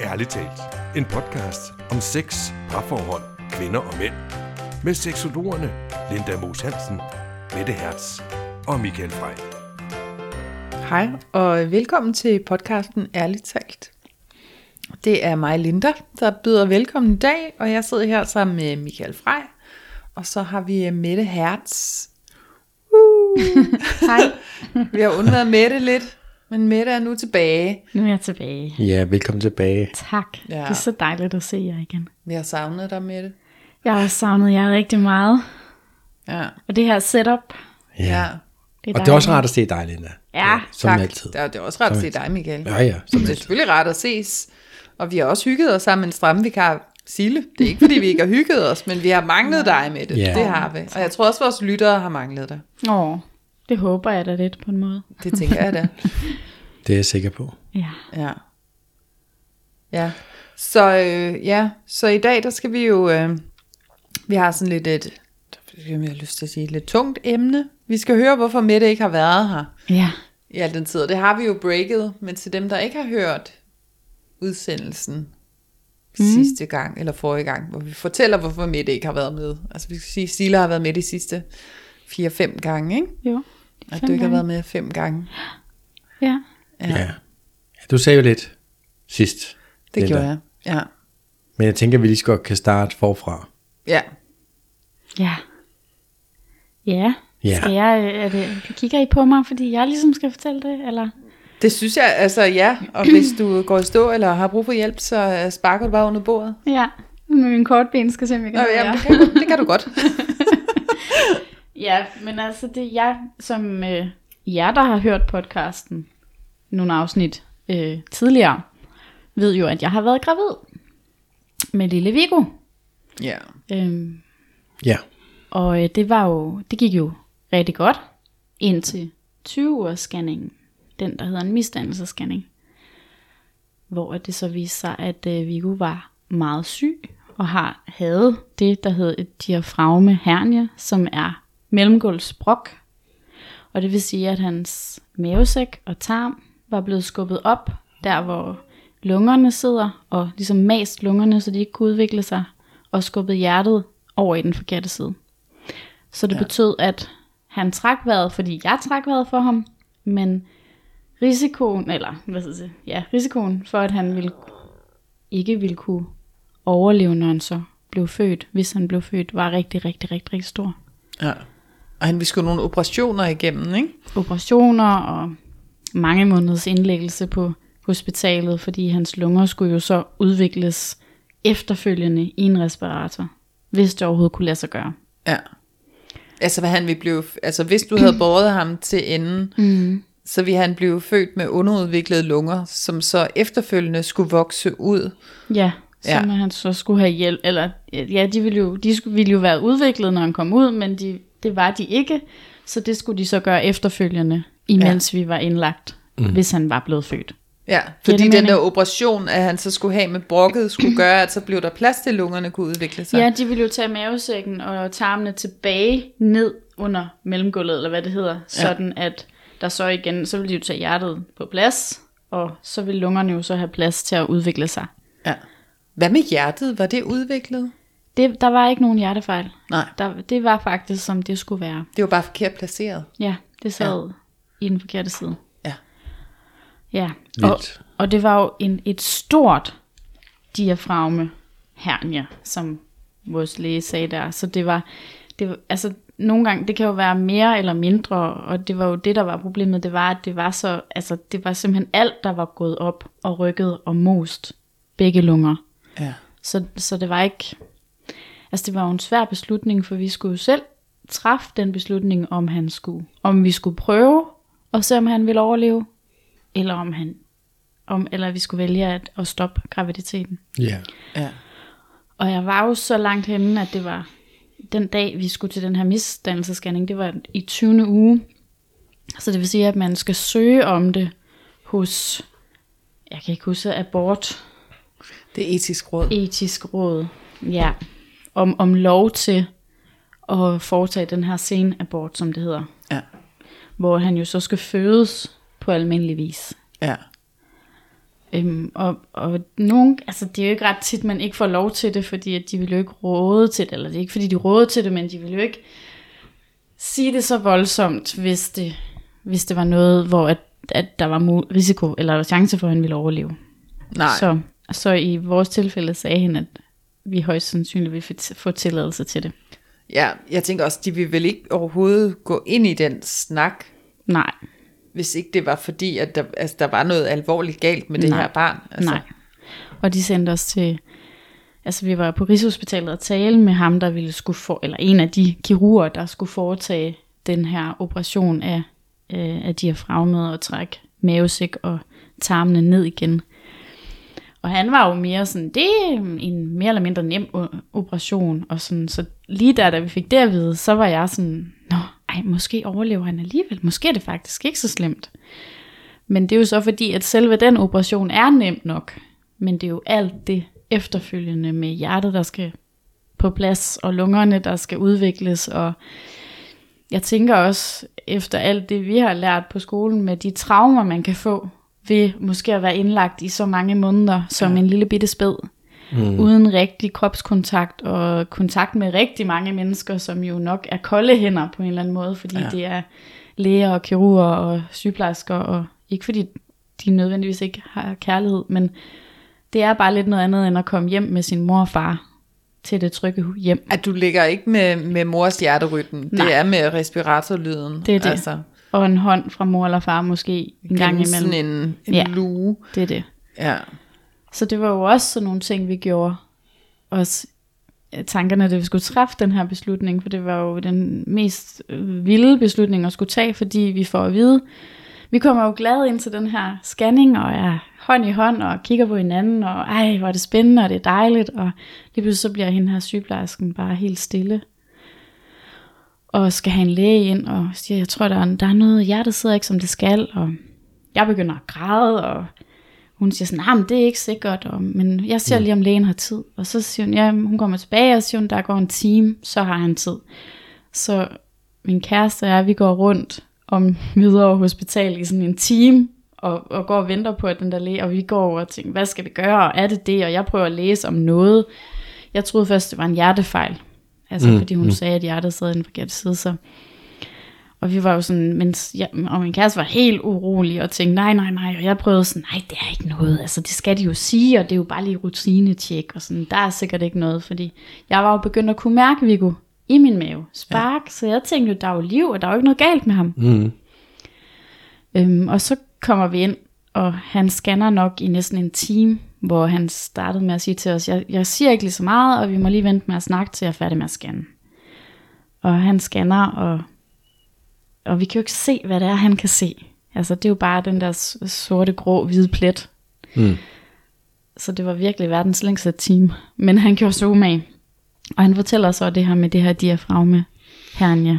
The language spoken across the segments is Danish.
Ærligt talt. En podcast om sex, parforhold, kvinder og mænd. Med seksologerne Linda Moos Hansen, Mette Hertz og Michael Frey. Hej, og velkommen til podcasten Ærligt Talt. Det er mig, Linda, der byder velkommen i dag, og jeg sidder her sammen med Michael Frey, og så har vi Mette Hertz. Uh. Hej, Vi har undværet Mette lidt, men Mette er nu tilbage. nu er jeg tilbage. Ja, velkommen tilbage. Tak. Ja. Ja. Det er så dejligt at se jer igen. Vi har savnet dig, Mette. Jeg har savnet jer rigtig meget. Ja, Og det her setup, ja. det er Og det er også rart at se dig, Linda. Ja, Som tak. altid. Det er, det er også rart at se dig, Michael. Ja, ja, som Det er altid. selvfølgelig rart at ses, og vi har også hygget os sammen med en stramvikar, Sille. Det er ikke, fordi vi ikke har hygget os, men vi har manglet dig med det. Ja. Det har vi. Og jeg tror også, vores lyttere har manglet dig. Åh, det håber jeg da lidt på en måde. Det tænker jeg da. Det er jeg sikker på. Ja. Ja. Ja. Så øh, ja, så i dag der skal vi jo, øh, vi har sådan lidt et, jeg har lyst til at sige, et lidt tungt emne. Vi skal høre, hvorfor Mette ikke har været her Ja. i al den tid. Og det har vi jo breaket, men til dem, der ikke har hørt udsendelsen mm. sidste gang, eller forrige gang, hvor vi fortæller, hvorfor Mette ikke har været med. Altså vi skal sige, at Sila har været med de sidste 4-5 gange, ikke? Jo. At Fem du ikke har gange. været med fem gange. Ja. Ja, Ja. Du sagde jo lidt sidst. det Linda. gjorde jeg. Ja. Men jeg tænker, at vi lige så godt kan starte forfra. Ja, Ja. Ja. Ja. Skal jeg, er det, kigger I på mig, fordi jeg ligesom skal fortælle det, eller? Det synes jeg, altså ja, og hvis du går i stå eller har brug for hjælp, så øh, sparker du bare under bordet. Ja. Med min korte ben skal se, om jeg kan Nå, ja, det, kan, det kan du godt. Ja, men altså det er jeg, som øh, jer, der har hørt podcasten, nogle afsnit øh, tidligere, ved jo, at jeg har været gravid med lille Viggo. Ja. Øhm, Ja. og øh, det var jo, det gik jo rigtig godt indtil 20 ugers scanningen, den der hedder en misdannelsesscanning, hvor det så viste sig, at øh, Viggo var meget syg og har havde det, der hedder et diafragme hernie, som er mellemgulvsbrok. Og det vil sige, at hans mavesæk og tarm var blevet skubbet op, der hvor lungerne sidder, og ligesom mast lungerne, så de ikke kunne udvikle sig, og skubbet hjertet over i den forkerte side. Så det ja. betød, at han trak vejret, fordi jeg trak vejret for ham, men risikoen, eller hvad skal jeg sige, ja, risikoen for, at han ville, ikke ville kunne overleve, når han så blev født, hvis han blev født, var rigtig, rigtig, rigtig, rigtig stor. ja. Og han vi skulle nogle operationer igennem, ikke? Operationer og mange måneders indlæggelse på hospitalet, fordi hans lunger skulle jo så udvikles efterfølgende i en respirator, hvis det overhovedet kunne lade sig gøre. Ja. Altså, hvad han ville blive, altså hvis du havde båret ham til enden, mm. så ville han blive født med underudviklede lunger, som så efterfølgende skulle vokse ud. Ja, som ja. han så skulle have hjælp, eller ja, de ville jo, de skulle, ville jo være udviklet, når han kom ud, men de, det var de ikke, så det skulle de så gøre efterfølgende, imens ja. vi var indlagt, mm. hvis han var blevet født. Ja, fordi den mening? der operation, at han så skulle have med brokket, skulle gøre, at så blev der plads til, at lungerne kunne udvikle sig. Ja, de ville jo tage mavesækken og tarmene tilbage ned under mellemgulvet, eller hvad det hedder, sådan at der så igen, så ville de jo tage hjertet på plads, og så ville lungerne jo så have plads til at udvikle sig. ja. Hvad med hjertet? Var det udviklet? Det, der var ikke nogen hjertefejl. Nej, Der, det var faktisk, som det skulle være. det var bare forkert placeret. Ja, det sad ja. i den forkerte side. Ja. Ja, og, Vildt. og det var jo en, et stort diafragme hernie, som vores læge sagde der. Så det var, det var, altså nogle gange, det kan jo være mere eller mindre, og det var jo det, der var problemet, det var, at det var så, altså det var simpelthen alt, der var gået op og rykket og most begge lunger. Ja. Så, så det var ikke, altså det var jo en svær beslutning, for vi skulle jo selv træffe den beslutning, om han skulle, om vi skulle prøve og se, om han ville overleve, eller om han, om, eller vi skulle vælge at, at stoppe graviditeten. Ja. Ja. Og jeg var jo så langt henne, at det var den dag, vi skulle til den her misdannelsescanning, det var i 20. uge. Så det vil sige, at man skal søge om det hos, jeg kan ikke huske, abort Det er etisk råd. etisk råd, ja, om, om lov til at foretage den her senabort, som det hedder. Ja. Hvor han jo så skal fødes på almindelig vis. Ja. Øhm, og, og nogen, altså det er jo ikke ret tit, man ikke får lov til det, fordi at de vil jo ikke råde til det, eller det er ikke fordi, de råder til det, men de vil jo ikke sige det så voldsomt, hvis det, hvis det var noget, hvor at, at der var risiko, eller chance for, at han ville overleve. Nej. Så, så i vores tilfælde sagde han, at vi højst sandsynligt vil få- tilladelse til det. Ja, jeg tænker også, de vil vel ikke overhovedet gå ind i den snak, Nej, hvis ikke det var fordi, at der, altså, der var noget alvorligt galt med det Nej. her barn. Altså, Nej. Og de sendte os til, altså vi var på Rigshospitalet og tale med ham, der ville skulle få, eller en af de kirurger, der skulle foretage den her operation af, øh, af diafragmet og trække mavesæk og tarmene ned igen. Og han var jo mere sådan, det er en mere eller mindre nem operation, og sådan, så lige der, da vi fik det at vide, så var jeg sådan, nå, ej, måske overlever han alligevel, måske er det faktisk ikke så slemt. Men det er jo så fordi, at selve den operation er nemt nok, men det er jo alt det efterfølgende med hjertet, der skal på plads, og lungerne, der skal udvikles, og jeg tænker også, efter alt det, vi har lært på skolen, med de traumer, man kan få ved måske at være indlagt i så mange måneder, som ja. en lille bitte spæd, mm. uden rigtig kropskontakt, og kontakt med rigtig mange mennesker, som jo nok er kolde hænder på en eller anden måde, fordi ja. det er læger og kirurger og sygeplejersker, og ikke fordi de nødvendigvis ikke har kærlighed, men det er bare lidt noget andet, end at komme hjem med sin mor og far til det trygge hjem. At du ligger ikke med, med mors hjerterytm. Nej. Det er med respiratorlyden. Det er det. Altså, Og en hånd fra mor eller far måske en gang imellem. sådan en, en Ja. luge. Det er det. Ja. Så det var jo også sådan nogle ting, vi gjorde. Også tankerne, da vi skulle træffe den her beslutning, for det var jo den mest øh, vilde beslutning at skulle tage, fordi vi får at vide, vi kommer jo glade ind til den her scanning, og er hånd i hånd, og kigger på hinanden, og ej, hvor er det spændende, og det er dejligt, og lige pludselig så bliver hende her sygeplejersken bare helt stille, og skal have en læge ind, og siger, jeg tror, der er, der er noget, hjertet sidder ikke, som det skal, og jeg begynder at græde, og hun siger sådan, nah, men det er ikke sikkert, og, men jeg ser lige, om lægen har tid. Og så siger hun, ja, hun kommer tilbage, og siger hun, der går en time, så har han tid. Så min kæreste og jeg, vi går rundt om videre hospital i sådan en time, og, og går og venter på, at den der læge, og vi går over og tænker, hvad skal vi gøre, og er det det, og jeg prøver at læse om noget. Jeg troede først, det var en hjertefejl, altså mm, fordi hun mm. sagde, at hjertet sad i den forkerte side, så og vi var jo sådan, mens jeg, og min kæreste var helt urolig og tænkte, nej, nej, nej, og jeg prøvede sådan, nej, det er ikke noget, altså det skal de jo sige, og det er jo bare lige rutinecheck, og sådan, der er sikkert ikke noget, fordi jeg var jo begyndt at kunne mærke Viggo i min mave, spark, ja. så jeg tænkte jo, der er jo liv, og der er jo ikke noget galt med ham. Mm. Øhm, og så kommer vi ind, og han scanner nok i næsten en time, hvor han startede med at sige til os, jeg, jeg siger ikke lige så meget, og vi må lige vente med at snakke, til jeg er færdig med at scanne. Og han scanner, og, og vi kan jo ikke se, hvad det er, han kan se. Altså, det er jo bare den der sorte, grå, hvide plet. Mm. Så det var virkelig verdens længste time. Men han gjorde så umage. Og han fortæller så det her med det her diafragme hernia.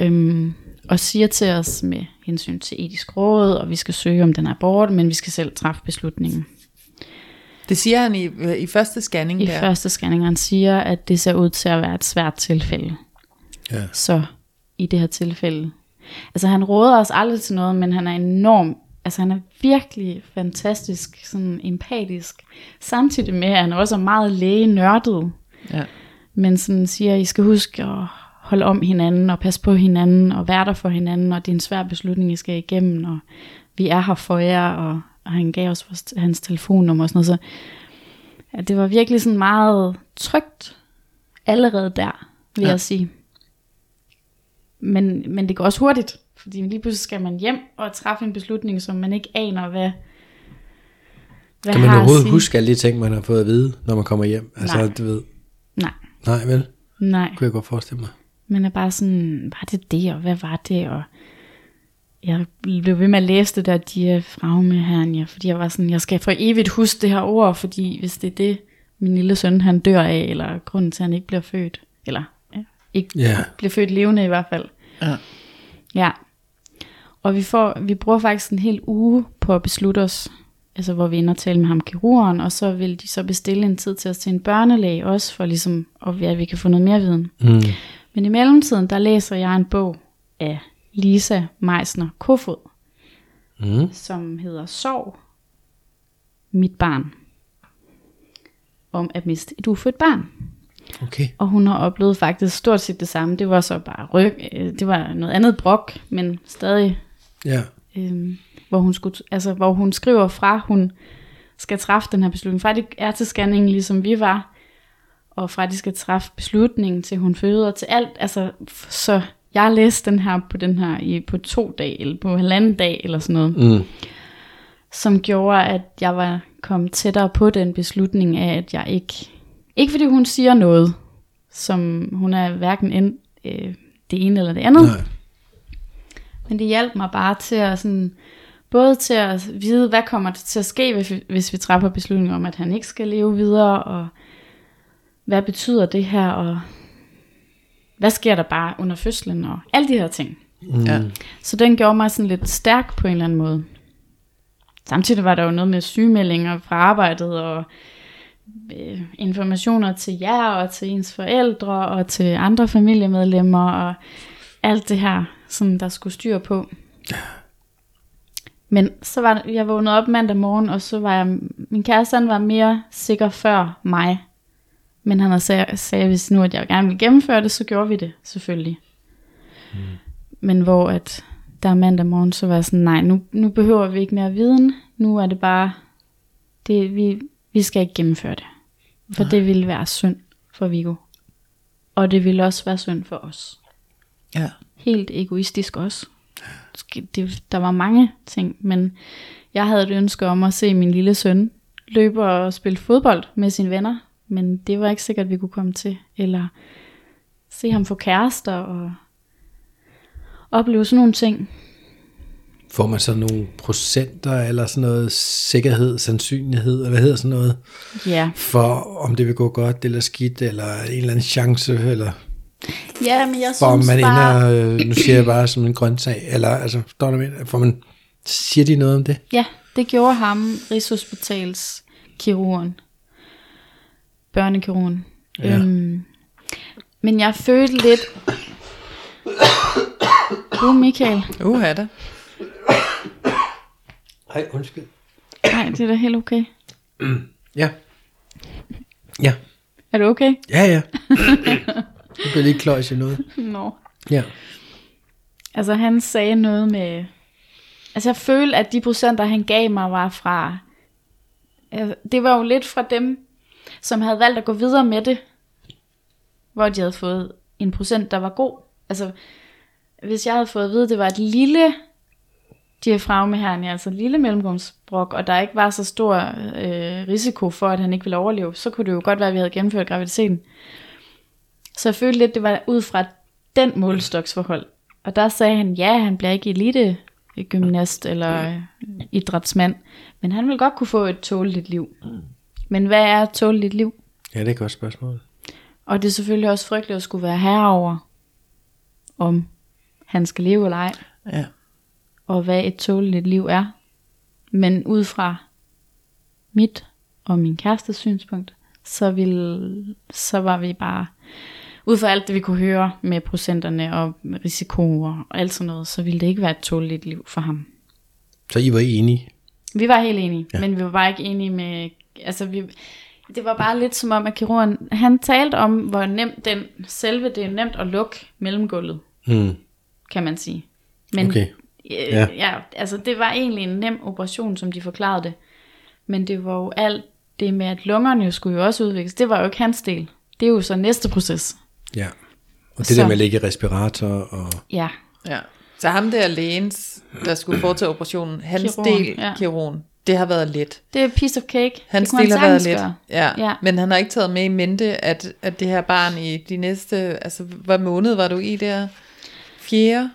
Øhm, og siger til os med hensyn til etisk råd, og vi skal søge om den abort, men vi skal selv træffe beslutningen. Det siger han i, i første scanning I der. første scanning, han siger, at det ser ud til at være et svært tilfælde. Ja. Så i det her tilfælde. Altså han råder os aldrig til noget, men han er enorm, altså han er virkelig fantastisk, sådan empatisk. Samtidig med, at han også er meget lægenørdet. Ja. Men sådan siger, I skal huske at holde om hinanden, og passe på hinanden, og være der for hinanden, og det er en svær beslutning, I skal igennem, og vi er her for jer, og, og han gav os vores, hans telefonnummer og sådan noget, så ja, det var virkelig sådan meget trygt allerede der, vil Ja. jeg sige. Men, men det går også hurtigt, fordi lige pludselig skal man hjem og træffe en beslutning, som man ikke aner, hvad, hvad Kan man overhovedet sige. huske alle de ting, man har fået at vide, når man kommer hjem? Altså, Nej. du ved, Nej, nej vel? nej. Kunne jeg godt forestille mig. Men er bare sådan, var det det, og hvad var det, og jeg blev ved med at læse det der diafragme hernia, fordi jeg var sådan, jeg skal for evigt huske det her ord, fordi hvis det er det, min lille søn han dør af, eller grunden til, at han ikke bliver født, eller ja, ikke Ja. bliver født levende i hvert fald. Ja. Ja. Og vi, får, vi bruger faktisk en hel uge på at beslutte os, altså hvor vi ender og tale med ham kirurgen, og så vil de så bestille en tid til os til en børnelæge også, for ligesom, at, at vi kan få noget mere viden. Mm. Men i mellemtiden, der læser jeg en bog af Lisa Meisner Kofod, Mm. som hedder Sorg. mit barn. Om at miste et ufødt barn. Okay. Og hun har oplevet faktisk stort set det samme. Det var så bare ryg. øh, Det var noget andet brok, men stadig Ja. øhm, hvor, hun skulle, altså, hvor hun skriver fra, hun skal træffe den her beslutning. Fra de er til scanningen, ligesom vi var, og fra de skal træffe beslutningen til hun føder, til alt. Altså, så jeg læste den her på den her i, på to dage, eller på halvanden dag, eller sådan noget, Mm. som gjorde, at jeg var kommet tættere på den beslutning af, at jeg ikke, ikke fordi hun siger noget, som hun er hverken end, øh, det ene eller det andet, Nej. men det hjalp mig bare til at sådan, både til at vide, hvad kommer der til at ske, hvis vi, hvis vi træffer beslutning om, at han ikke skal leve videre, og hvad betyder det her, og hvad sker der bare under fødslen, og alle de her ting. Mm. Ja. Så den gjorde mig sådan lidt stærk på en eller anden måde. Samtidig var der jo noget med sygemeldinger fra arbejdet, og øh, informationer til jer, og til ens forældre, og til andre familiemedlemmer, og alt det her, som der skulle styr på. Men så var jeg vågnet op mandag morgen, og så var jeg, min kæreste han var mere sikker før mig. Men han havde sag, sagde, hvis nu at jeg gerne ville gennemføre det, så gjorde vi det selvfølgelig. Mm. Men hvor at der mandag morgen, så var jeg sådan, nej, nu, nu behøver vi ikke mere viden. Nu er det bare, det, vi, vi skal ikke gennemføre det. For det ville være synd for Viggo. Og det ville også være synd for os Ja. helt egoistisk også. Det, der var mange ting, men jeg havde et ønske om at se min lille søn løbe og spille fodbold med sine venner, men det var ikke sikkert, at vi kunne komme til. Eller se ham få kærester og opleve sådan nogle ting. Får man så nogle procenter, eller sådan noget sikkerhed, sandsynlighed, eller hvad hedder sådan noget, Ja, for om det vil gå godt eller skidt, eller en eller anden chance, eller ja men jeg for synes man bare... ender, øh, nu siger jeg bare som en grøntsag, eller altså, står der med, får man, siger de noget om det? Ja, det gjorde ham, Rigshospitals kirurgen. Børnekirurgen. Ja. Øhm, men jeg følte lidt... Uh, Michael. Uha da. Nej, undskyld. Nej, det er da helt okay. Ja. Ja. Er du okay? Ja, ja. Jeg bliver lige kløjs i noget. Nå. Ja. Altså han sagde noget med... Altså jeg følte, at de procenter, han gav mig, var fra... Altså, det var jo lidt fra dem, som havde valgt at gå videre med det. Hvor de havde fået en procent, der var god. Altså, hvis jeg havde fået at vide, at det var et lille diafragme her, altså et lille mellemrumsbrok, og der ikke var så stor øh, risiko for, at han ikke ville overleve, så kunne det jo godt være, at vi havde gennemført graviditeten. Så jeg følte lidt, det var ud fra den målstoksforhold. Og der sagde han, ja, han bliver ikke elite gymnast eller øh, idrætsmand, men han vil godt kunne få et tåleligt liv. Men hvad er et tåleligt liv? Ja, det er et godt spørgsmål. Og det er selvfølgelig også frygteligt at skulle være herover, om han skal leve eller ej, Ja. og hvad et tåleligt liv er. Men ud fra mit og min kærestes synspunkt, så, ville, så var vi bare, ud fra alt det vi kunne høre med procenterne og risiko og alt sådan noget, så ville det ikke være et tåleligt liv for ham. Så I var enige? Vi var helt enige, ja. men vi var bare ikke enige med, altså vi, det var bare lidt som om, at kirurgen, han talte om, hvor nemt den, selve det er nemt at lukke mellemgulvet, Mm. kan man sige. Men Okay. øh, Ja. ja. altså det var egentlig en nem operation, som de forklarede det. Men det var jo alt det med, at lungerne jo skulle jo også udvikles. Det var jo ikke hans del. Det er jo så næste proces. Ja. Og det Så- der med at ligge i respirator og... Ja, ja. Så ham der lægens, der skulle foretage operationen, hans Kirurgen, del, ja. kirurgen, det har været let. det er piece of cake. Hans det del han har været let. Ja. Ja. Men han har ikke taget med i mente, at, at det her barn i de næste, altså hvad måned var du i der? Fjerde?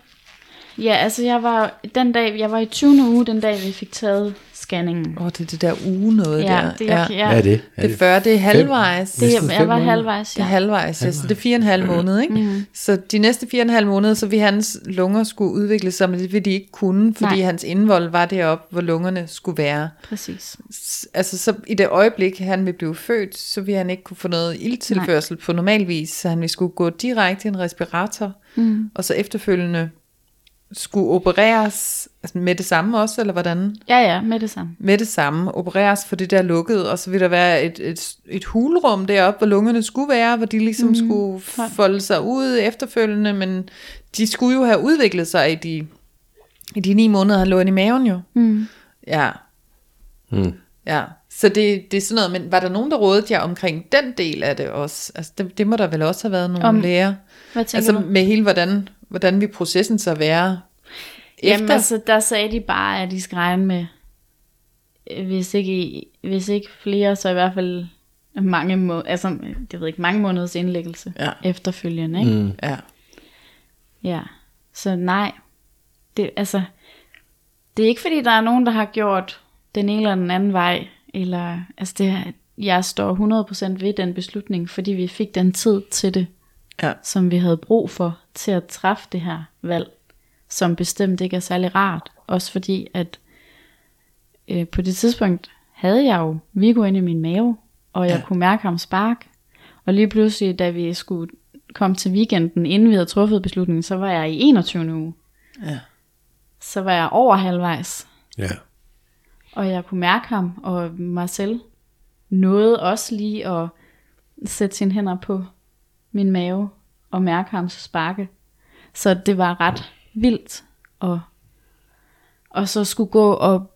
Ja, altså jeg var den dag, jeg var i 20. uge, den dag vi fik taget scanningen. Åh, oh, det er det der uge noget Ja, der. det, ja. ja, Hvad er det? Er Det er 40, det er halvvejs. det, Næsten jeg, var halvvejs, Det er ja. halvvejs, ja, så det er fire og en halv måned, ikke? Mm. Så de næste fire og en halv måned, så vil hans lunger skulle udvikle sig, men det vil de ikke kunne, fordi Nej. hans indvold var deroppe, hvor lungerne skulle være. Præcis. Altså så i det øjeblik, han vil blive født, så vil han ikke kunne få noget ildtilførsel på normal vis, så han vil skulle gå direkte i en respirator, Mm. og så efterfølgende skulle opereres altså med det samme også, eller hvordan? Ja, ja, med det samme. Med det samme, opereres for det der lukkede, og så vil der være et, et, et hulrum deroppe, hvor lungerne skulle være, hvor de ligesom mm. skulle folde sig ud efterfølgende, men de skulle jo have udviklet sig i de, i de ni måneder, han lå inde i maven jo. Mm. Ja, Mm. ja. Så det, det er sådan noget, men var der nogen, der rådede jer omkring den del af det også? Altså det, det må der vel også have været nogle Om- Om, læger. Hvad tænker Altså du? med hele, hvordan, hvordan vi processen så være Jamen efter. altså, der sagde de bare, at de skal regne med, øh, hvis ikke, hvis ikke flere, så i hvert fald mange må, altså, det ved ikke, mange måneders indlæggelse Ja. efterfølgende, ikke? Mm. Ja. Ja, så nej. Det, altså, det er ikke fordi, der er nogen, der har gjort den ene eller den anden vej. Eller, altså det, jeg står 100% ved den beslutning, fordi vi fik den tid til det, Ja. som vi havde brug for til at træffe det her valg, som bestemt ikke er særlig rart. Også fordi, at øh, på det tidspunkt havde jeg jo Viggo inde i min mave, og jeg Ja. kunne mærke ham spark. Og lige pludselig, da vi skulle komme til weekenden, inden vi havde truffet beslutningen, så var jeg i 21. uge. Ja. Så var jeg over halvvejs, Ja. og jeg kunne mærke ham, og Marcel nåede også lige at sætte sine hænder på min mave, og mærke ham sparke. Så det var ret vildt, og, og så skulle gå og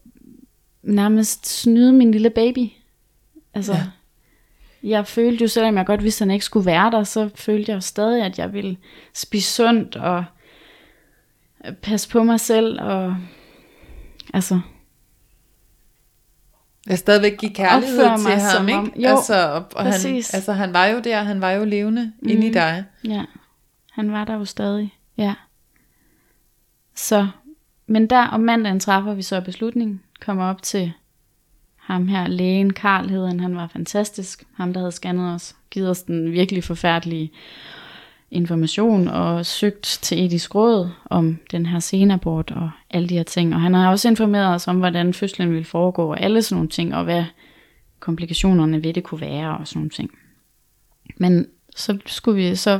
nærmest snyde min lille baby. Altså, Ja. ja. jeg følte jo, selvom jeg godt vidste, at han ikke skulle være der, så følte jeg jo stadig, at jeg ville spise sundt, og passe på mig selv, og altså, Jeg stadigvæk give kærlighed til ham, som ikke? om- Jo, altså, og, og han, præcis. altså, han var jo der, han var jo levende mm. inde i dig. Ja, han var der jo stadig. Ja. Så, men der om mandagen træffer vi så beslutningen, kommer op til ham her, lægen, Karl hed han, han var fantastisk, ham der havde scannet os, givet os den virkelig forfærdelige information og søgt til etisk råd om den her senabort og alle de her ting. Og han har også informeret os om, hvordan fødslen ville foregå og alle sådan nogle ting, og hvad komplikationerne ved det kunne være og sådan nogle ting. Men så skulle vi så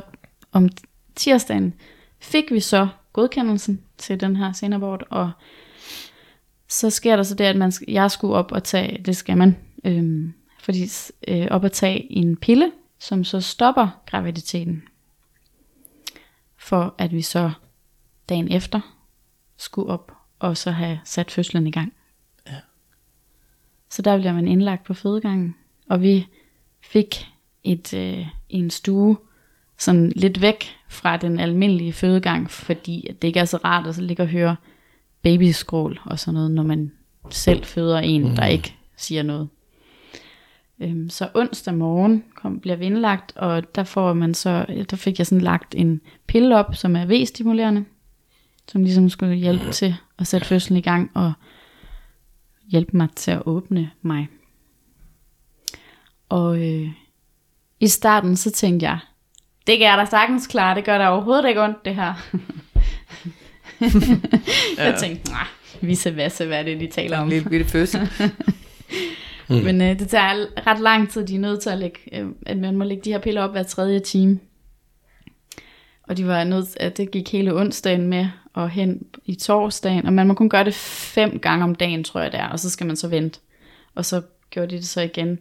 om tirsdagen fik vi så godkendelsen til den her senabort, og så sker der så det, at man, jeg skulle op og tage, det skal man, øhm, fordi øh, op og tage en pille, som så stopper graviditeten, for at vi så dagen efter skulle op og så have sat fødslen i gang. Ja. Så der bliver man indlagt på fødegangen, og vi fik et, øh, en stue sådan lidt væk fra den almindelige fødegang, fordi at det ikke er så rart at så ligge og høre babyskrål og sådan noget, når man selv føder en, der ikke siger noget. Øhm, så onsdag morgen kom, bliver vi indlagt, og der får man så, der fik jeg sådan lagt en pille op, som er V-stimulerende, som ligesom skulle hjælpe til at sætte fødslen i gang, og hjælpe mig til at åbne mig. Og øh, i starten så tænkte jeg, det kan jeg da sagtens klare, det gør der overhovedet ikke ondt det her. jeg tænkte, nej, visse vasse, hvad er det, de taler om. Lille bitte fødsel. Mm. Men øh, det tager ret lang tid, de er nødt til at lægge, øh, at man må lægge de her piller op hver tredje time. Og de var nødt at det gik hele onsdagen med og hen i torsdagen, og man må kun gøre det fem gange om dagen, tror jeg det er, og så skal man så vente. Og så gjorde de det så igen,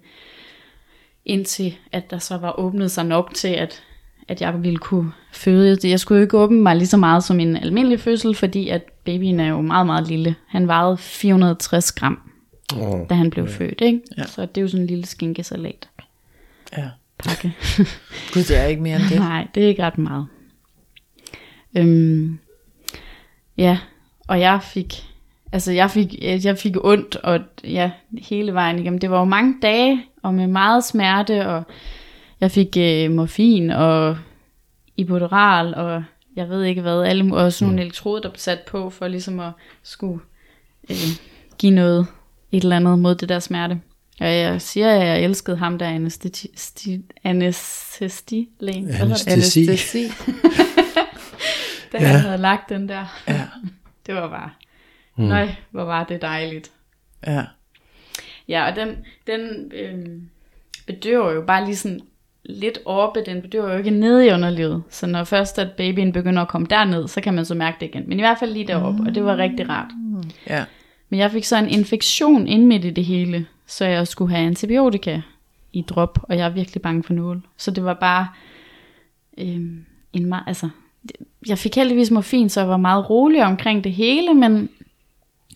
indtil at der så var åbnet sig nok til, at, at jeg ville kunne føde. Jeg skulle jo ikke åbne mig lige så meget som en almindelig fødsel, fordi at babyen er jo meget, meget lille. Han vejede 460 gram Oh. da han blev ja. født, ikke? Ja. Så det er jo sådan en lille skinkesalat Ja. pakke. Gud, det er ikke mere end det. Nej, det er ikke ret meget. Øhm, ja, og jeg fik, altså jeg fik, jeg fik ondt, og ja, hele vejen igennem. Det var jo mange dage, og med meget smerte, og jeg fik øh, morfin, og ibuteral, og jeg ved ikke hvad, alle, og sådan nogle elektroder, der blev sat på, for ligesom at skulle øh, give noget, et eller andet mod det der smerte. Og jeg siger, at jeg elskede ham der anestesi, sti- hedder det? Anestesi. Anestesi. Da han havde lagt den der. Ja. Det var bare, mm. nej, hvor var det dejligt. Ja. Ja, og den, den øh, bedøver jo bare lige sådan lidt oppe, den bedøver jo ikke nede i underlivet. Så når først at babyen begynder at komme derned, så kan man så mærke det igen. Men i hvert fald lige deroppe, og det var rigtig rart. Ja. Men jeg fik så en infektion ind midt i det hele, så jeg skulle have antibiotika i drop, og jeg er virkelig bange for nål. Så det var bare øh, en meget, altså, jeg fik heldigvis morfin, så jeg var meget rolig omkring det hele, men,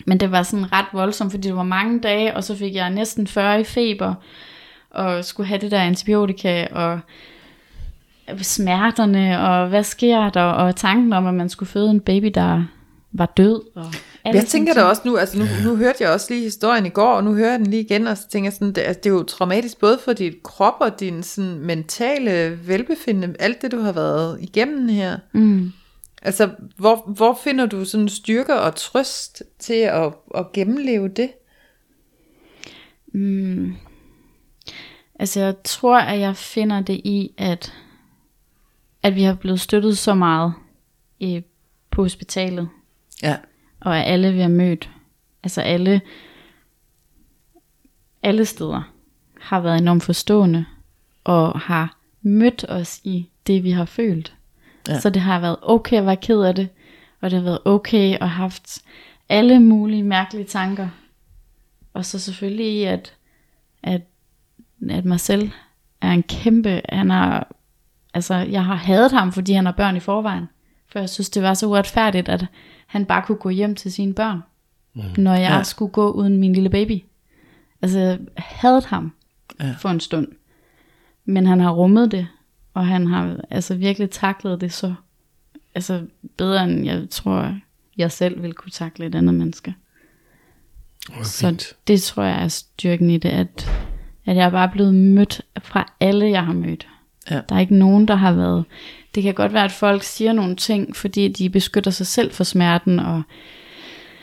men det var sådan ret voldsomt, fordi det var mange dage, og så fik jeg næsten 40 i feber, og skulle have det der antibiotika, og smerterne, og hvad sker der, og tanken om, at man skulle føde en baby, der var død. Og alle Jeg tænker da også nu, altså nu, nu hørte jeg også lige historien i går, og nu hører jeg den lige igen, og så tænker jeg sådan, det, altså, det er jo traumatisk både for dit krop og din sådan, mentale velbefindende, alt det du har været igennem her. Mm. Altså, hvor, hvor finder du sådan styrke og trøst til at, at gennemleve det? Mm. Altså, jeg tror, at jeg finder det i, at, at vi har blevet støttet så meget i, på hospitalet, Ja. og at alle vi har mødt, altså alle, alle steder, har været enormt forstående, og har mødt os i det, vi har følt. Ja. Så det har været okay at være ked af det, og det har været okay at have haft alle mulige mærkelige tanker. Og så selvfølgelig at, at, at Marcel er en kæmpe, han er, altså jeg har hadet ham, fordi han har børn i forvejen. For jeg synes, det var så uretfærdigt, at han bare kunne gå hjem til sine børn, mm. når jeg Ja. skulle gå uden min lille baby. Altså, jeg havde ham Ja. for en stund. Men han har rummet det, og han har altså virkelig taklet det så altså bedre end jeg tror, jeg selv ville kunne takle et andet menneske. Hvor Så fint. det tror jeg er styrken i det, at, at jeg er bare blevet mødt fra alle, jeg har mødt. Ja. Der er ikke nogen, der har været... Det kan godt være, at folk siger nogle ting, fordi de beskytter sig selv for smerten, og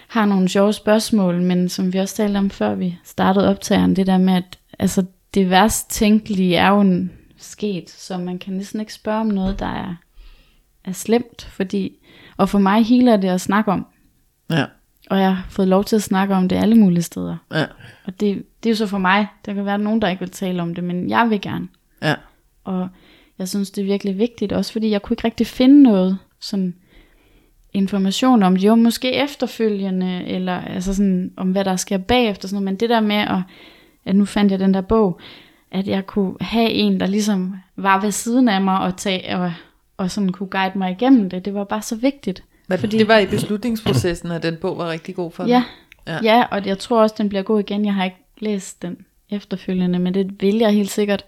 har nogle sjove spørgsmål, men som vi også talte om før vi startede optageren, det der med, at altså, det værst tænkelige er jo en sket, så man kan næsten ikke spørge om noget, der er, er slemt, fordi, og for mig healer det at snakke om, Ja. og jeg har fået lov til at snakke om det alle mulige steder. Ja. Og det, det er jo så for mig. Der kan være nogen, der ikke vil tale om det, men jeg vil gerne. Ja. Og jeg synes, det er virkelig vigtigt, også fordi jeg kunne ikke rigtig finde noget sådan information om. Jo, måske efterfølgende, eller altså sådan, om hvad der sker bagefter. Sådan noget. Men det der med, at, at nu fandt jeg den der bog, at jeg kunne have en, der ligesom var ved siden af mig og, tage, og, og sådan kunne guide mig igennem det. Det var bare så vigtigt. Men Fordi... det var i beslutningsprocessen, at den bog var rigtig god for. Ja. Ja. ja, ja, og jeg tror også, den bliver god igen. Jeg har ikke læst den efterfølgende, men det vil jeg helt sikkert.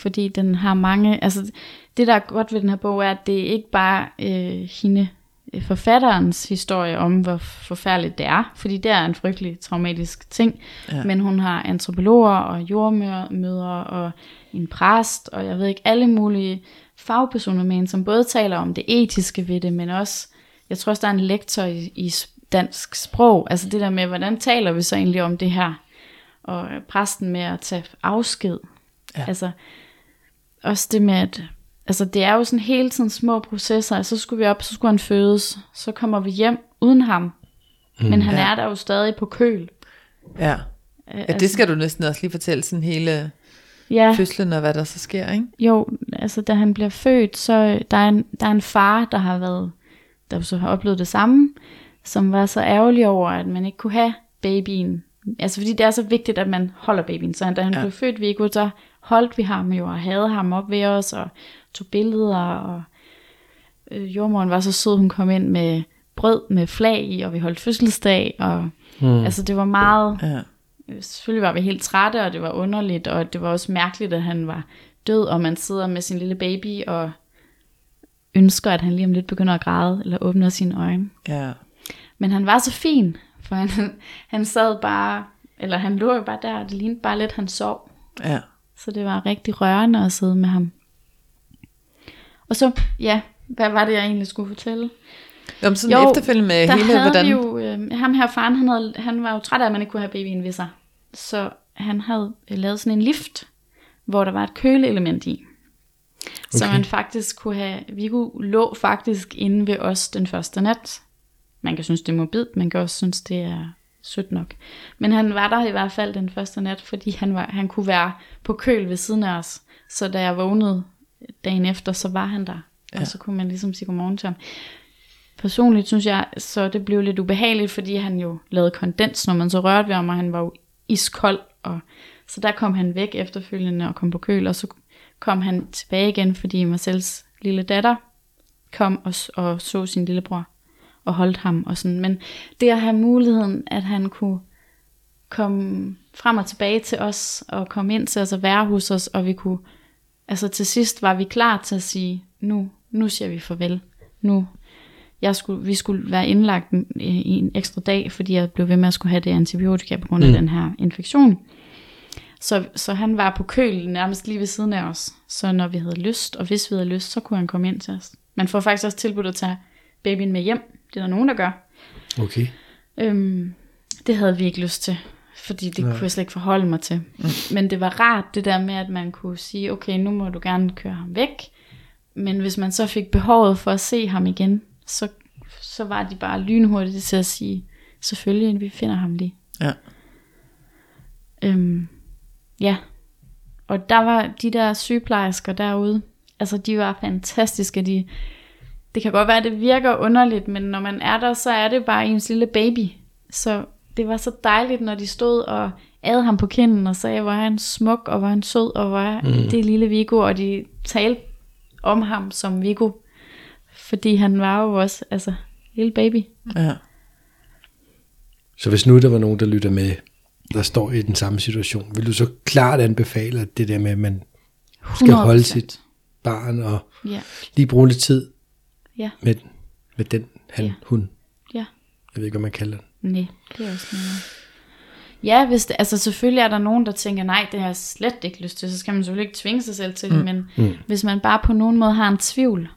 Fordi den har mange, altså det der er godt ved den her bog er, at det er ikke bare øh, hende, øh, forfatterens historie om, hvor forfærdeligt det er, fordi det er en frygtelig traumatisk ting, Ja. men hun har antropologer og jordmødre og en præst, og jeg ved ikke, alle mulige fagpersoner med hende, som både taler om det etiske ved det, men også, jeg tror også, der er en lektor i, i dansk sprog, altså det der med, hvordan taler vi så egentlig om det her, og præsten med at tage afsked, ja. altså også det med, at altså det er jo sådan hele tiden små processer, så skulle vi op, så skulle han fødes, så kommer vi hjem uden ham, men han Ja. er der jo stadig på køl. Ja. Øh, ja, det skal du næsten også lige fortælle, sådan hele ja, fødslen og hvad der så sker, ikke? Jo, altså da han bliver født, så der er en, der er en far, der har været, der så har oplevet det samme, som var så ærgerlig over, at man ikke kunne have babyen. Altså fordi det er så vigtigt, at man holder babyen. Så da han ja. blev født, Viggo, så holdt vi ham jo og havde ham op ved os og tog billeder. Og øh, jordmoren var så sød, hun kom ind med brød med flag i, og vi holdt fødselsdag. Og Mm. altså det var meget, Ja. Øh, selvfølgelig var vi helt trætte, og det var underligt, og det var også mærkeligt, at han var død, og man sidder med sin lille baby og ønsker, at han lige om lidt begynder at græde, eller åbner sine øjne. Ja. Men han var så fin, for han, han sad bare, eller han lå jo bare der, og det lignede bare lidt, han sov. Ja. Så det var rigtig rørende at sidde med ham. Og så, ja, hvad var det, jeg egentlig skulle fortælle? Jamen sådan Jo, efterfølgende med der hele, havde hvordan... jo, øh, ham her faren, han, havde, han var jo træt af, at man ikke kunne have babyen ved sig. Så han havde øh, lavet sådan en lift, hvor der var et køleelement i. Så Okay. man faktisk kunne have, Viggo lå faktisk inde ved os den første nat. Man kan synes, det er morbidt, man kan også synes, det er sødt nok. Men han var der i hvert fald den første nat, fordi han, var, han kunne være på køl ved siden af os. Så da jeg vågnede dagen efter, så var han der. Ja. Og så kunne man ligesom sige godmorgen til ham. Personligt synes jeg, så det blev lidt ubehageligt, fordi han jo lavede kondens, når man så rørte ved ham, og han var jo iskold. Og, så der kom han væk efterfølgende og kom på køl, og så kom han tilbage igen, fordi Marcels lille datter kom og, og så sin lillebror og holdt ham og sådan. Men det at have muligheden, at han kunne komme frem og tilbage til os, og komme ind til os og være hos os, og vi kunne, altså til sidst var vi klar til at sige, nu, nu siger vi farvel. Nu, jeg skulle, vi skulle være indlagt i en ekstra dag, fordi jeg blev ved med at skulle have det antibiotika på grund af mm. den her infektion. Så, så han var på køl nærmest lige ved siden af os. Så når vi havde lyst, og hvis vi havde lyst, så kunne han komme ind til os. Man får faktisk også tilbudt at tage babyen med hjem. Det er der nogen, der gør. Okay. Øhm, det havde vi ikke lyst til, fordi det ja. kunne jeg slet ikke forholde mig til. Mm. Men det var rart det der med, at man kunne sige, okay, nu må du gerne køre ham væk. Men hvis man så fik behovet for at se ham igen, så, så var de bare lynhurtigt til at sige, selvfølgelig, vi finder ham lige. Ja. Øhm, ja. Og der var de der sygeplejersker derude, altså de var fantastiske. De, det kan godt være, at det virker underligt, men når man er der, så er det bare ens lille baby. Så det var så dejligt, når de stod og ad ham på kinden og sagde, hvor er han smuk, og hvor er han sød, og hvor er mm. det lille Vigo, og de talte om ham som Vigo, fordi han var jo også, altså, lille baby. Ja. Så hvis nu der var nogen, der lytter med, der står i den samme situation, vil du så klart anbefale, at det der med, at man skal 100%. holde sit barn og Ja. lige bruge lidt tid Ja. med, med den, han, Ja. hun. Ja. Jeg ved ikke, hvad man kalder den. Nej, det er også noget. Ja, hvis det, altså selvfølgelig er der nogen, der tænker, nej, det har jeg slet ikke lyst til, så skal man selvfølgelig ikke tvinge sig selv til det, men Mm. hvis man bare på nogen måde har en tvivl.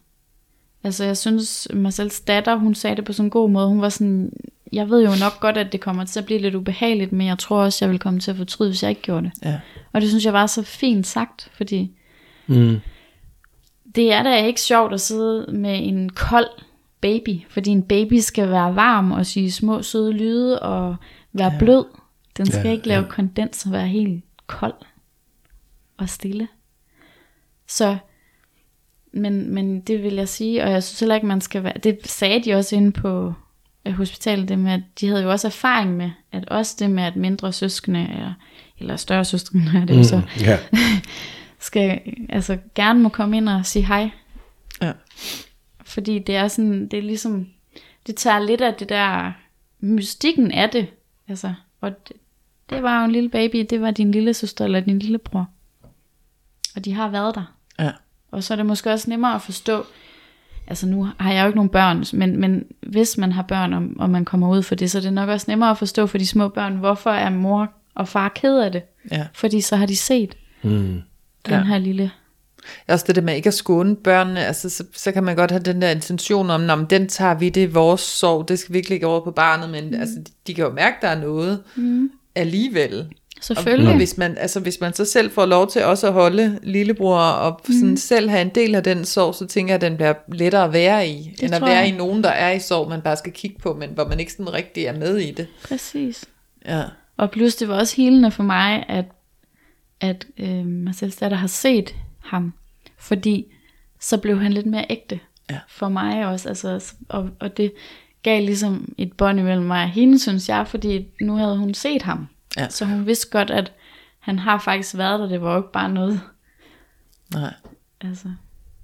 Altså jeg synes, Marcels datter, hun sagde det på sådan en god måde, hun var sådan, jeg ved jo nok godt, at det kommer til at blive lidt ubehageligt, men jeg tror også, jeg vil komme til at fortryde, hvis jeg ikke gjorde det. Ja. Og det synes jeg var så fint sagt, fordi Mm. Det er da ikke sjovt at sidde med en kold baby, fordi en baby skal være varm og sige små søde lyde og være ja. blød. Den skal Ja, ikke lave ja. kondens og være helt kold og stille. Så, men, men det vil jeg sige, og jeg synes heller ikke, man skal være, det sagde de også inde på øh, hospitalet, det med, at de havde jo også erfaring med, at også det med, at mindre søskende, eller, eller større søskende, er det jo så, Ja. skal altså gerne må komme ind og sige hej. Ja. Fordi det er sådan, det er ligesom, det tager lidt af det der, mystikken af det. Altså, og det, det var jo en lille baby, det var din lille søster eller din lille bror. Og de har været der. Ja. Og så er det måske også nemmere at forstå, altså nu har jeg jo ikke nogen børn, men, men hvis man har børn, og, og man kommer ud for det, så er det nok også nemmere at forstå for de små børn, hvorfor er mor og far ked af det. Ja. Fordi så har de set Mm. Den Ja. her lille Også det der med ikke at skåne børnene, altså så, så kan man godt have den der intention om, "Nå, men den tager vi, det er vores sorg, det skal vi ikke over på barnet, men mm. altså, de, de kan jo mærke, der er noget mm. alligevel. Og, Selvfølgelig. og hvis, man, altså, hvis man så selv får lov til også at holde lillebror og sådan Mm. selv have en del af den sorg, så tænker jeg, at den bliver lettere at være i, Det end at være jeg. i nogen, der er i sorg, man bare skal kigge på, men hvor man ikke sådan rigtig er med i det. Præcis. Ja, Og plus det var også helende for mig, at, at øh, Marcels datter har set ham. Fordi så blev han lidt mere ægte. Ja. For mig også. Altså, og, og det gav ligesom et bånd imellem mig og hende, synes jeg. Fordi nu havde hun set ham. Ja. Så hun vidste godt, at han har faktisk været der. Det var jo ikke bare noget. nej. Altså,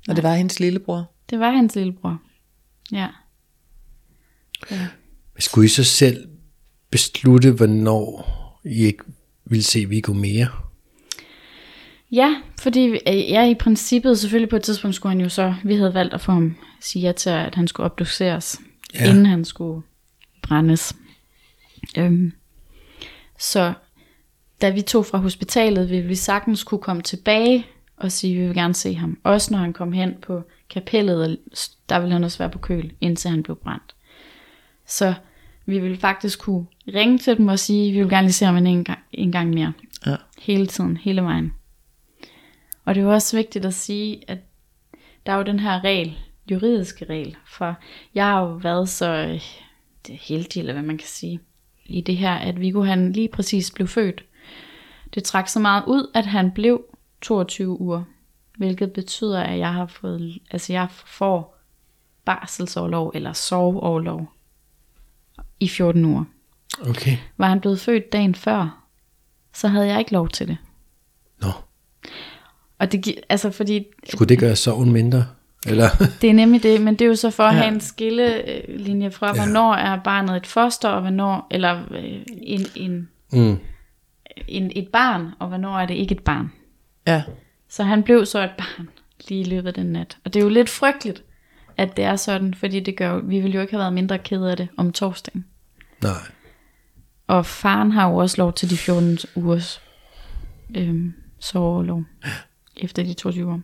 Og det var hendes lillebror. det var hans lillebror. Ja. Skulle I så selv beslutte, hvornår I ikke ville se Viggo mere? Ja, fordi øh, ja, i princippet selvfølgelig på et tidspunkt skulle han jo så, vi havde valgt at få ham sige ja til, at han skulle obduceres, Ja. inden han skulle brændes. Øhm, så da vi tog fra hospitalet, ville vi sagtens kunne komme tilbage og sige, at vi vil gerne se ham. Også når han kom hen på kapellet, der ville han også være på køl, indtil han blev brændt. Så vi ville faktisk kunne ringe til dem og sige, at vi vil gerne lige se ham en gang, en gang mere. Ja. Hele tiden, hele vejen. Og det er jo også vigtigt at sige, at der er jo den her regel, juridiske regel, for jeg har jo været så øh, heldig, eller hvad man kan sige, i det her, at Viggo han lige præcis blev født. Det trak så meget ud, at han blev 22 uger, hvilket betyder, at jeg har fået, altså jeg får barselsårlov eller soveårlov i 14 uger. Okay. Var han blevet født dagen før, så havde jeg ikke lov til det. Og det, altså fordi, Skulle det gøre sorgen mindre? Eller? det er nemlig det, men det er jo så for at have en skillelinje fra, hvornår er barnet et foster, og hvornår, eller øh, en, en, mm. en, et barn, og hvornår er det ikke et barn. Ja. Så han blev så et barn lige i løbet af den nat. Og det er jo lidt frygteligt, at det er sådan, fordi det gør, vi ville jo ikke have været mindre kede af det om torsdagen. Nej. Og faren har jo også lov til de 14 ugers øhm, soveorlov efter de 22 uger.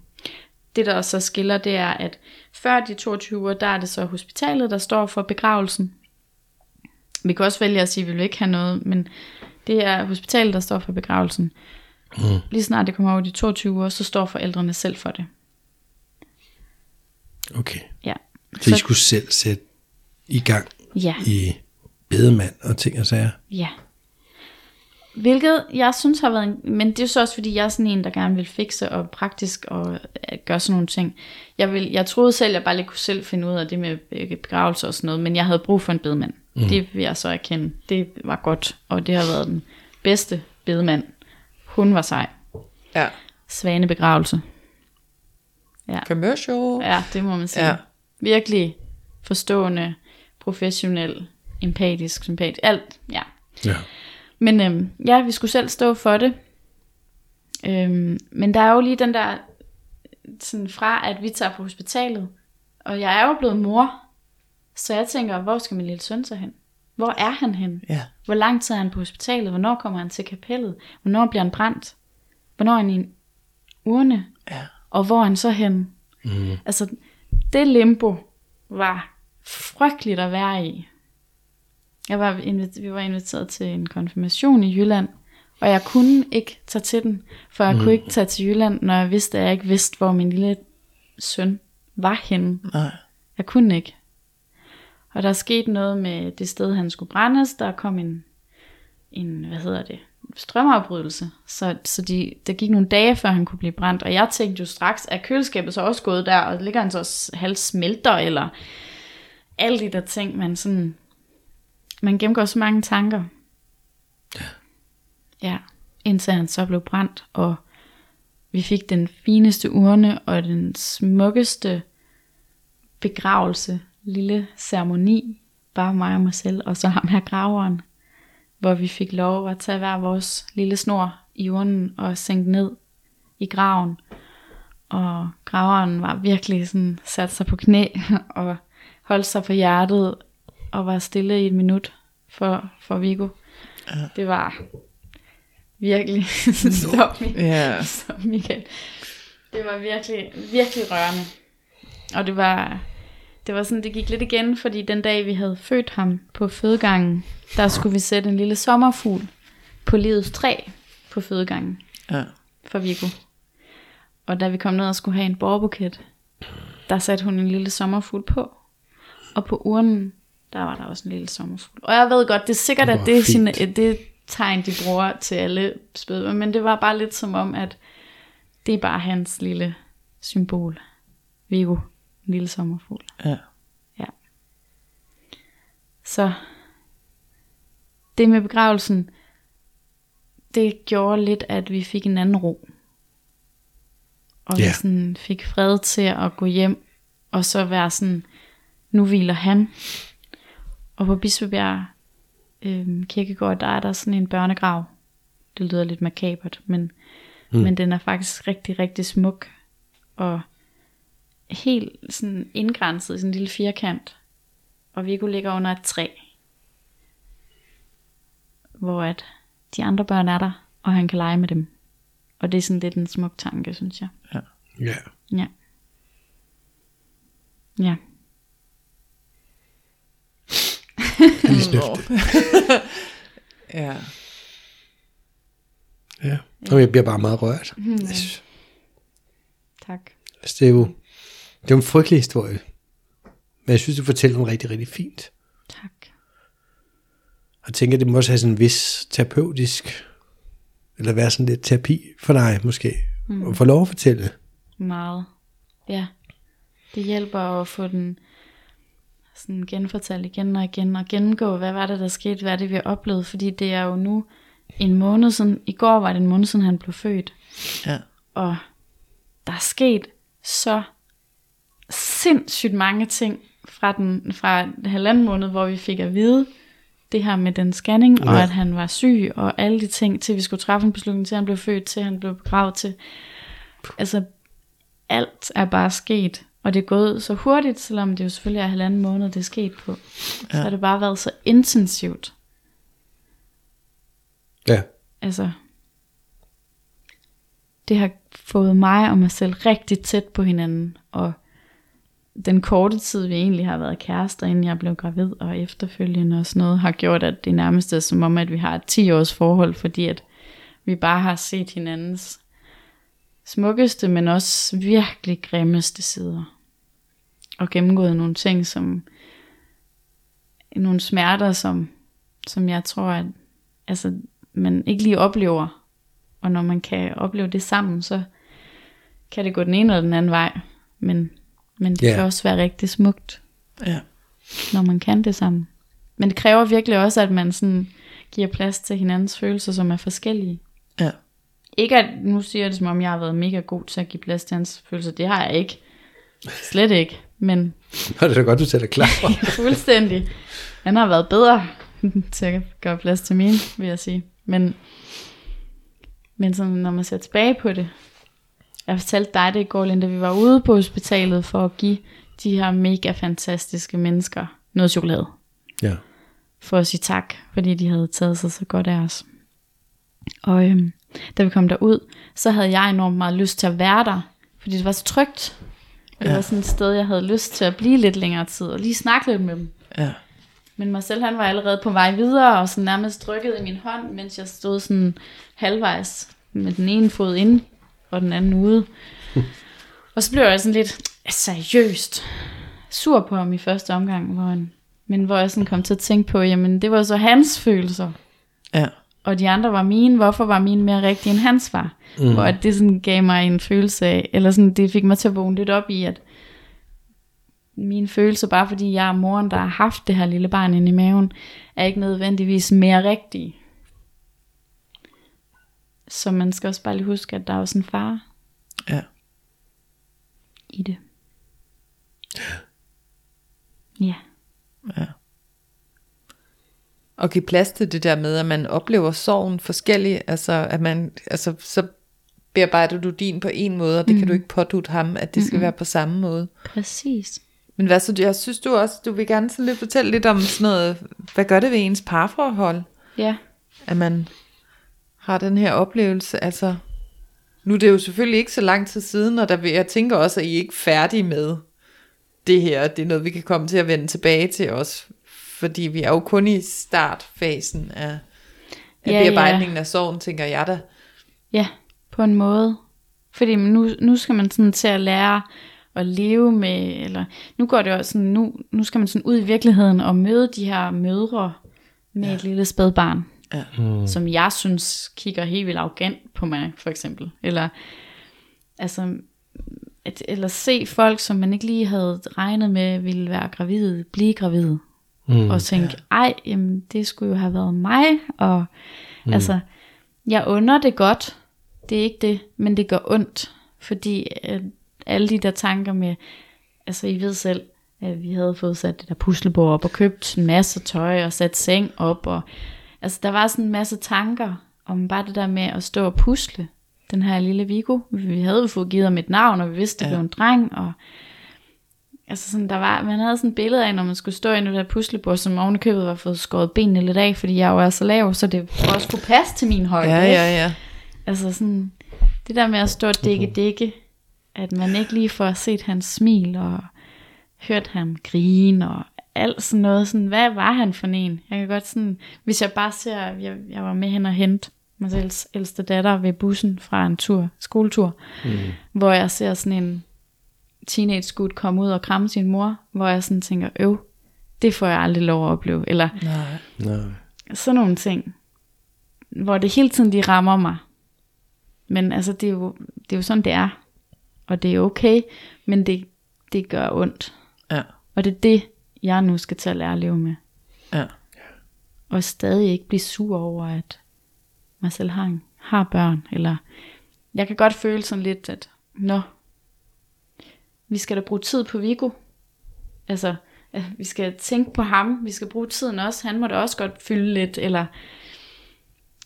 Det der så skiller, det er, at før de 22 uger, der er det så hospitalet, der står for begravelsen. Vi kan også vælge at sige, at vi vil ikke have noget, men det er hospitalet, der står for begravelsen. Mm. Lige snart det kommer over de 22 uger, så står forældrene selv for det. Okay. Ja. Så, I skulle selv sætte i gang ja. i bedemand og ting og sager? Ja. Hvilket jeg synes har været en, men det er jo så også fordi jeg er sådan en der gerne vil fikse og praktisk og øh, gøre sådan nogle ting. Jeg, vil, jeg troede selv jeg bare lige kunne selv finde ud af det med øh, begravelse og sådan noget, men jeg havde brug for en bedemand. Mm. Det vil jeg så erkende. Det var godt, og det har været den bedste bedemand. Hun var sej. Ja. Svane begravelse. Commercial. Ja, det må man sige. Ja. Ja. Virkelig forstående, professionel, empatisk, sympatisk, alt. Ja. Ja. Men øhm, ja, vi skulle selv stå for det. Øhm, men der er jo lige den der, sådan fra at vi tager på hospitalet, og jeg er jo blevet mor, så jeg tænker, hvor skal min lille søn så hen? Hvor er han hen? Ja. Hvor lang tid er han på hospitalet? Hvornår kommer han til kapellet? Hvornår bliver han brændt? Hvornår er han i en urne? Ja. Og hvor er han så hen? Mm. Altså, det limbo var frygteligt at være i. Jeg var invit- vi var inviteret til en konfirmation i Jylland, og jeg kunne ikke tage til den, for jeg mm. kunne ikke tage til Jylland, når jeg vidste, at jeg ikke vidste, hvor min lille søn var henne. Nej. Jeg kunne ikke. Og der skete noget med det sted, han skulle brændes. Der kom en, en hvad hedder det, strømafbrydelse. Så, så de, der gik nogle dage, før han kunne blive brændt. Og jeg tænkte jo straks, at køleskabet så også gået der, og ligger han så halvt smelter, eller alle de der ting, man sådan, man gennemgår så mange tanker. Ja, indtil han så blev brændt, og vi fik den fineste urne, og den smukkeste begravelse, lille ceremoni, bare mig og mig selv, og så ham her graveren, hvor vi fik lov at tage hver vores lille snor i urnen og sænke ned i graven. Og graveren var virkelig sådan, sat sig på knæ og holdt sig på hjertet og var stille i et minut for, for Viggo. Ja. Det var virkelig, stop, Ja. stop Michael. Det var virkelig, virkelig rørende. Og det var, det var sådan, det gik lidt igen, fordi den dag, vi havde født ham på fødegangen, der skulle vi sætte en lille sommerfugl på livets træ på fødegangen Ja. for Viggo. Og da vi kom ned og skulle have en borgerbuket, der satte hun en lille sommerfugl på. Og på urnen, der var der også en lille sommerfugl. Og jeg ved godt, det er sikkert, at Hvor det er, sin, det tegn, de bruger til alle spædbørn. Men det var bare lidt som om, at det er bare hans lille symbol. Viggo, en lille sommerfugl. Ja. Så det med begravelsen, det gjorde lidt, at vi fik en anden ro. Og vi Ja. sådan fik fred til at gå hjem, og så være sådan, nu hviler han. Og på Bispebjerg øhm, Kirkegård, der er der sådan en børnegrav. Det lyder lidt makabert, men, mm. men den er faktisk rigtig, rigtig smuk. Og helt sådan indgrænset i sådan en lille firkant. Og Viggo ligger under et træ. Hvor at de andre børn er der, og han kan lege med dem. Og det er sådan lidt en smuk tanke, synes jeg. Ja. Ja. Ja. Jeg lige snøfte. Ja. Ja. Og jeg bliver bare meget rørt. Mm. Altså, Tak. altså, det er jo det er jo en frygtelig historie. Men jeg synes, du fortæller den rigtig, rigtig fint. Tak. jeg tænker, det må også have sådan en vis terapeutisk, eller være sådan lidt terapi for dig måske, mm. at få lov at fortælle. Meget. Ja. Det hjælper at få den sådan genfortalt igen og igen, og gennemgå, hvad var det, der skete, hvad er det, vi har oplevet, fordi det er jo nu en måned siden, i går var det en måned siden, han blev født. Ja. Og der er sket så sindssygt mange ting fra den fra halvanden måned, hvor vi fik at vide det her med den scanning, ja. og at han var syg, og alle de ting, til vi skulle træffe en beslutning, til han blev født, til han blev begravet til. Altså, alt er bare sket, og det er gået så hurtigt, selvom det jo selvfølgelig er halvanden måned, det er sket på. Ja. Så har det bare været så intensivt. Ja. Altså, det har fået mig og mig selv rigtig tæt på hinanden, og den korte tid, vi egentlig har været kærester, inden jeg blev gravid og efterfølgende og sådan noget, har gjort, at det nærmest er som om, at vi har et 10 års forhold, fordi at vi bare har set hinandens smukkeste, men også virkelig grimmeste sider. Og gennemgået nogle ting, som nogle smerter, som, som jeg tror, at altså, man ikke lige oplever. Og når man kan opleve det sammen, så kan det gå den ene eller den anden vej. Men men det yeah. kan også være rigtig smukt, Ja. når man kan det sammen. Men det kræver virkelig også, at man sådan giver plads til hinandens følelser, som er forskellige. Ja. Ikke at, nu siger jeg det som om, jeg har været mega god til at give plads til hans følelser. Det har jeg ikke. Slet ikke. Men Og det er da godt, du sætter klar. fuldstændig. Han har været bedre til at gøre plads til mine, vil jeg sige. Men, men sådan, når man ser tilbage på det, jeg fortalte dig det i går, Linda, vi var ude på hospitalet for at give de her mega fantastiske mennesker noget chokolade. ja. For at sige tak, fordi de havde taget sig så godt af os. Og øhm, da vi kom derud, så havde jeg enormt meget lyst til at være der, fordi det var så trygt. Det Ja. var sådan et sted, jeg havde lyst til at blive lidt længere tid, og lige snakke lidt med dem. Ja. Men Marcel han var allerede på vej videre, og sådan nærmest trykket i min hånd, mens jeg stod sådan halvvejs med den ene fod ind, og den anden ude. og så blev jeg sådan lidt seriøst sur på ham i første omgang, hvor han, men hvor jeg sådan kom til at tænke på, jamen det var så hans følelser, Ja. Og de andre var mine, hvorfor var mine mere rigtige end hans var? Mm. Hvor at det sådan gav mig en følelse af, eller sådan, det fik mig til at vågne lidt op i, at mine følelser, bare fordi jeg er moren, der har haft det her lille barn inde i maven, er ikke nødvendigvis mere rigtige. Så man skal også bare lige huske, at der er også en far Ja. i det. Ja. Ja. Og give plads til det der med, at man oplever sorgen forskelligt, altså at man, altså så bearbejder du din på en måde, og det mm. kan du ikke pådute ham, at det skal være på samme måde. Præcis. Men hvad så, jeg synes du også, du vil gerne sådan lidt fortælle lidt om sådan noget, hvad gør det ved ens parforhold, Ja. at man har den her oplevelse, altså, nu er det jo selvfølgelig ikke så lang tid siden, og der vil, jeg tænker også, at I er ikke færdige med det her, det er noget, vi kan komme til at vende tilbage til også, fordi vi er jo kun i startfasen af, af Ja, ja. bearbejdningen af sorgen, tænker jeg da. Ja, på en måde. Fordi nu, nu skal man sådan til at lære at leve med, eller nu går det også sådan, nu, nu skal man sådan ud i virkeligheden og møde de her mødre med ja. et lille spædbarn, Ja. mm. som jeg synes kigger helt vildt arrogant på mig, for eksempel. Eller, altså, at, eller se folk, som man ikke lige havde regnet med ville være gravide, blive gravide. Mm, og tænke, ej, jamen, det skulle jo have været mig. Og mm. altså, jeg under det godt. Det er ikke det, men det gør ondt. Fordi øh, alle de der tanker med, altså I ved selv, at vi havde fået sat det der puslebord op og købt en masse tøj og sat seng op. Og, altså der var sådan en masse tanker om bare det der med at stå og pusle. Den her lille Vigo. Vi havde jo fået givet ham et navn, og vi vidste, det Ja. blev en dreng. Og, altså sådan, der var, man havde sådan et billede af, når man skulle stå ved det der puslebord, som oven i købet var fået skåret benene lidt af, fordi jeg jo er så lav, så det også kunne passe til min højde. Ja, ja, ja. Altså sådan, det der med at stå og dække dække, at man ikke lige får set hans smil og hørt ham grine og alt sådan noget. Sådan, hvad var han for en? Jeg kan godt sådan, hvis jeg bare ser, jeg, jeg var med hen og hente mig selv ældste datter ved bussen fra en tur, skoletur, mm. hvor jeg ser sådan en teenage skud komme ud og kramme sin mor, hvor jeg sådan tænker, øv, det får jeg aldrig lov at opleve. Eller Nej. Nej. sådan nogle ting, hvor det hele tiden de rammer mig. Men altså, det er jo, det er jo sådan, det er. Og det er okay, men det, det gør ondt. Ja. Og det er det, jeg nu skal til at lære at leve med. Ja. Og stadig ikke blive sur over, at mig selv har, en, har børn. Eller jeg kan godt føle sådan lidt, at nå, vi skal da bruge tid på Viggo. Altså, vi skal tænke på ham. Vi skal bruge tiden også. Han må da også godt fylde lidt. Eller,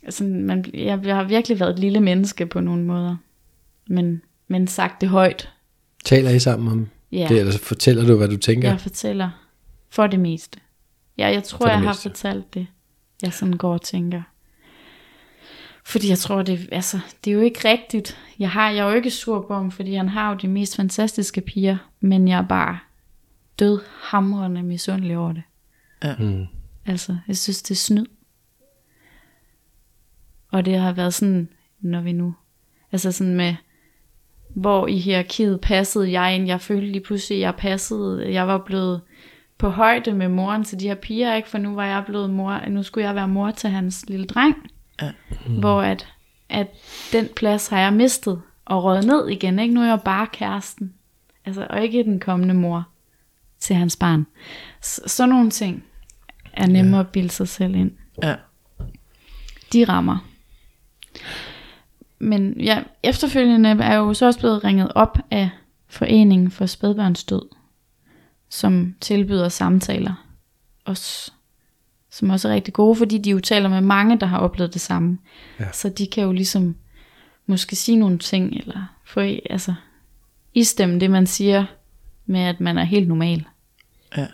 altså, man, jeg, jeg har virkelig været et lille menneske på nogle måder. Men, men sagt det højt. Taler I sammen om Ja. det, eller fortæller du, hvad du tænker? Jeg fortæller for det meste. Ja, jeg tror, jeg har meste. fortalt det. Jeg sådan går og tænker. Fordi jeg tror, det, altså, det er jo ikke rigtigt. Jeg, har, jeg er jo ikke sur på ham, fordi han har jo de mest fantastiske piger. Men jeg er bare død hamrende misundelig over det. Mm. Altså, jeg synes, det er snyd. Og det har været sådan, når vi nu... Altså sådan med, hvor i hierarkiet passede jeg ind. Jeg følte lige pludselig, jeg passede. Jeg var blevet på højde med moren til de her piger, ikke? For nu var jeg blevet mor, nu skulle jeg være mor til hans lille dreng. Ja. Mm. Hvor at, at den plads har jeg mistet og røget ned igen, ikke? Nu er jeg bare kæresten. Altså, og ikke den kommende mor til hans barn. Så, sådan nogle ting er nemmere ja. at bilde sig selv ind. Ja. De rammer. Men ja, efterfølgende er jeg jo så også blevet ringet op af Foreningen for Spædbørnsdød, som tilbyder samtaler, også, som også er rigtig gode, fordi de jo taler med mange, der har oplevet det samme. Ja. Så de kan jo ligesom måske sige nogle ting, eller få, altså, istemme det, man siger, med at man er helt normal. Ja.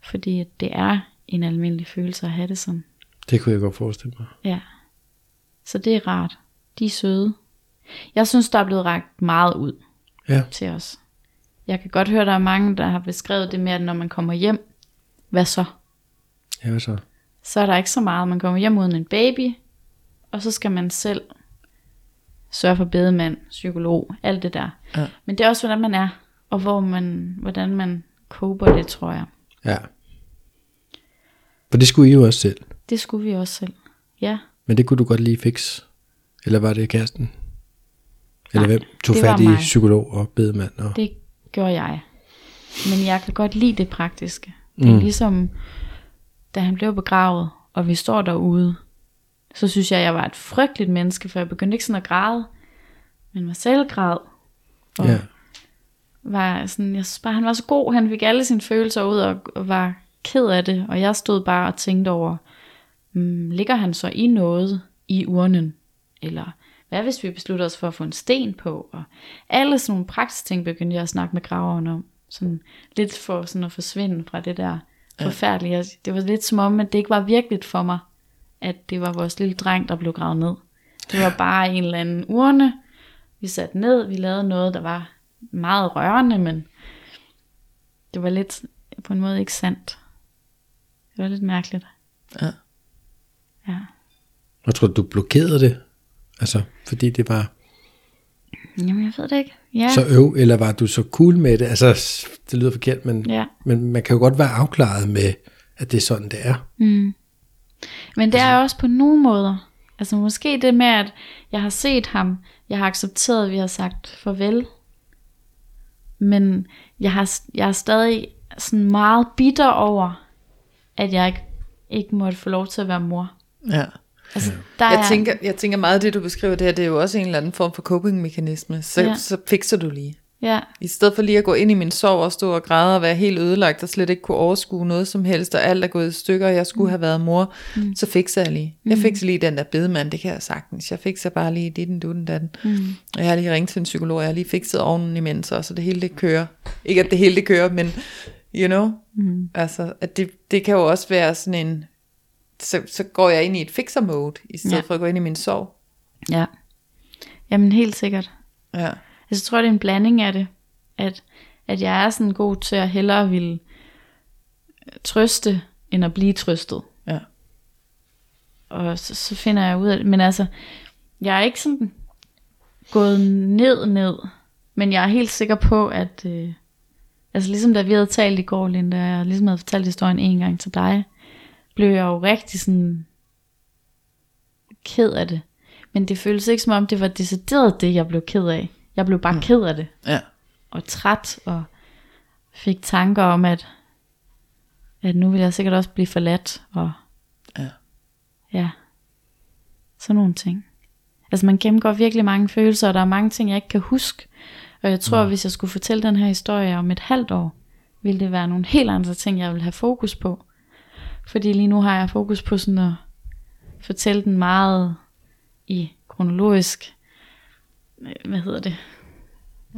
Fordi det er en almindelig følelse at have det sådan. Det kunne jeg godt forestille mig. Ja. Så det er rart. De er søde. Jeg synes, der er blevet rækket meget ud Ja, til os. Jeg kan godt høre, der er mange, der har beskrevet det med, at når man kommer hjem, hvad så? Ja så? Så er der ikke så meget. Man kommer hjem uden en baby, og så skal man selv sørge for bedemand, psykolog, alt det der. Ja. Men det er også, hvordan man er, og hvor man, hvordan man koper det, tror jeg. Ja. For det skulle I jo også selv. Det skulle vi også selv. Ja, Men det kunne du godt lige fikse. Eller var det kæresten? Eller Nej, hvem tog fat i mig. psykolog og bedemand? Og... det gjorde jeg. Men jeg kan godt lide det praktiske. Det er Mm. ligesom, da han blev begravet, og vi står derude, så synes jeg, jeg var et frygteligt menneske, for jeg begyndte ikke sådan at græde, men var selv græd. Og Ja. var sådan, jeg synes bare, han var så god, han fik alle sine følelser ud og, og var ked af det, og jeg stod bare og tænkte over, mm, ligger han så i noget i urnen? Eller hvad hvis vi beslutter os for at få en sten på? Og alle sådan nogle praktiske ting begyndte jeg at snakke med graveren om. Sådan lidt for sådan at forsvinde fra det der forfærdelige. Jeg- Det var lidt som om, at det ikke var virkeligt for mig, at det var vores lille dreng, der blev gravet ned. Det var bare en eller anden urne. Vi satte ned, vi lavede noget, der var meget rørende, men det var lidt på en måde ikke sandt. Det var lidt mærkeligt. Ja. Ja. Jeg tror, du blokerede det. Altså, fordi det var Jamen, jeg ved det ikke. Ja. så øv, eller var du så cool med det? Altså, det lyder forkert, men, Ja. men man kan jo godt være afklaret med, at det er sådan, det er. Mm. Men det er også på nogle måder. Altså måske det med, at jeg har set ham, jeg har accepteret, at vi har sagt farvel. Men jeg, har, jeg er stadig sådan meget bitter over, at jeg ikke, ikke måtte få lov til at være mor. Ja. Altså, der Jeg er, tænker, jeg tænker meget, det du beskriver det her, det er jo også en eller anden form for coping-mekanisme. Så, Ja. så fikser du lige. Ja, I stedet for lige at gå ind i min sorg og stå og græde og være helt ødelagt og slet ikke kunne overskue noget som helst, og alt er gået i stykker, og jeg skulle have været mor, mm. så fikser jeg lige. Jeg fikser lige den der bedemand, det kan jeg sagtens. Jeg fikser bare lige ditten, dutten, datten. Mm. Og jeg har lige ringet til en psykolog, og jeg har lige fikset ovnen imens, og så det hele det kører. Ikke at det hele det kører, men you know, mm. altså, at det, det kan jo også være sådan en, så, så går jeg ind i et fixer mode, i stedet Ja. for at gå ind i min sorg. ja. Jamen helt sikkert. Ja. Jeg tror, det er en blanding af det. At, at jeg er sådan god til at hellere ville trøste, end at blive trøstet. Ja. Og så, så finder jeg ud af det. Men altså, jeg er ikke sådan gået ned, ned. Men jeg er helt sikker på, at... Øh, altså ligesom da vi havde talt i går, Linda, og jeg ligesom havde fortalt historien en gang til dig, blev jeg jo rigtig sådan ked af det. Men det føles ikke som om, det var decideret det, jeg blev ked af. Jeg blev bare mm. ked af det. Ja. Og træt, og fik tanker om, at, at nu vil jeg sikkert også blive forladt. Og Ja. ja, sådan nogle ting. Altså man gennemgår virkelig mange følelser, og der er mange ting, jeg ikke kan huske. Og jeg tror, mm. hvis jeg skulle fortælle den her historie om et halvt år, ville det være nogle helt andre ting, jeg vil have fokus på. Fordi lige nu har jeg fokus på sådan at fortælle den meget i kronologisk, øh, hvad hedder det,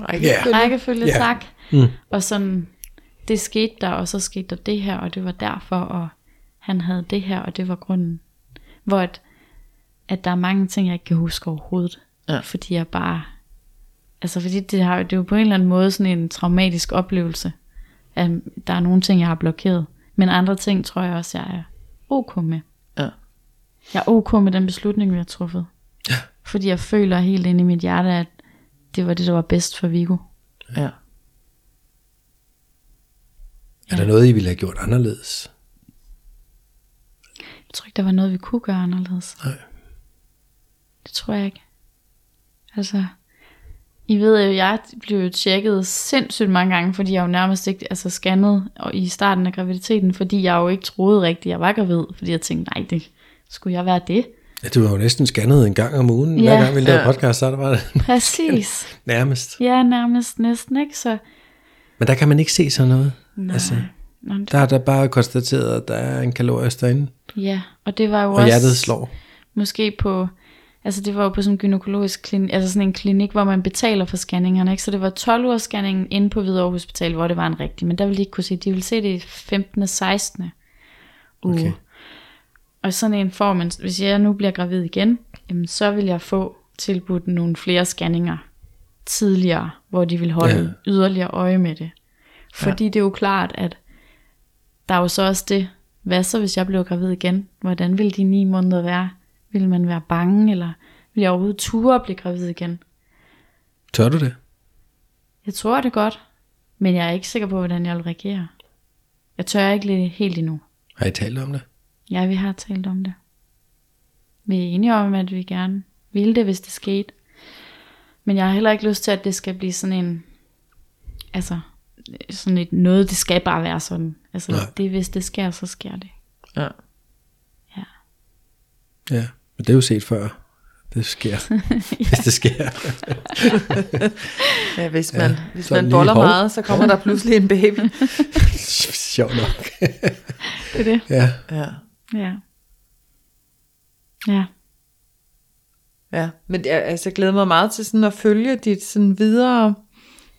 Rækkefølge. rækkefølge, Ja. tak. Mm. Og sådan, det skete der, og så skete der det her, og det var derfor, og han havde det her, og det var grunden. Hvor at, at der er mange ting, jeg ikke kan huske overhovedet. Ja. Fordi jeg bare, altså fordi det, har, det er jo på en eller anden måde sådan en traumatisk oplevelse. At der er nogle ting, jeg har blokeret. Men andre ting tror jeg også, jeg er ok med. Ja. Jeg er ok med den beslutning, vi har truffet. Ja. Fordi jeg føler helt inde i mit hjerte, at det var det, der var bedst for Viggo. Ja. Er der noget, I ville have gjort anderledes? Jeg tror ikke, der var noget, vi kunne gøre anderledes. Nej. Det tror jeg ikke. Altså, I ved jo, jeg blev jo tjekket sindssygt mange gange, fordi jeg jo nærmest ikke altså scannet og i starten af graviditeten, fordi jeg jo ikke troede rigtigt, jeg var gravid, fordi jeg tænkte, nej, det skulle jeg være det. Ja, du var jo næsten scannet en gang om ugen. Hver Ja. gang vi lavede Ja. podcast, så var det Præcis. nærmest. Ja, nærmest næsten, ikke? Så, Men der kan man ikke se sådan noget. nej. Altså, Nå, det- der er der bare konstateret, at der er en kalorie derinde, Ja, og det var jo og også... hjertet slår. måske på, altså det var jo på sådan en gynækologisk klinik, altså sådan en klinik, hvor man betaler for scanningerne, ikke? Så det var 12 ugers scanningen inde på Hvidovre Hospital, hvor det var en rigtig, men der ville de ikke kunne se, de ville se det i 15. og 16. uge. Okay. Og sådan en får man, hvis jeg nu bliver gravid igen, jamen så vil jeg få tilbudt nogle flere scanninger tidligere, hvor de vil holde Ja. yderligere øje med det. Fordi ja. det er jo klart, at der er jo så også det, hvad så hvis jeg blev gravid igen? Hvordan ville de ni måneder være? Vil man være bange, eller vil jeg overhovedet ture at blive gravid igen? Tør du det? Jeg tror det godt, men jeg er ikke sikker på, hvordan jeg vil reagere. Jeg tør ikke helt endnu. Har I talt om det? Ja, vi har talt om det. Vi er enige om, at vi gerne ville det, hvis det skete. Men jeg har heller ikke lyst til, at det skal blive sådan en... Altså, sådan et noget, det skal bare være sådan. Altså, Nej. det, hvis det sker, så sker det. Ja. Ja. Ja, men det er jo set før. Det sker, hvis det sker. ja, hvis man, ja, hvis man boller hov. meget, så kommer der pludselig en baby. Sjov nok. Det er det. ja, Ja. Ja. Ja. Ja, men jeg, altså, jeg glæder mig meget til sådan at følge dit sådan videre,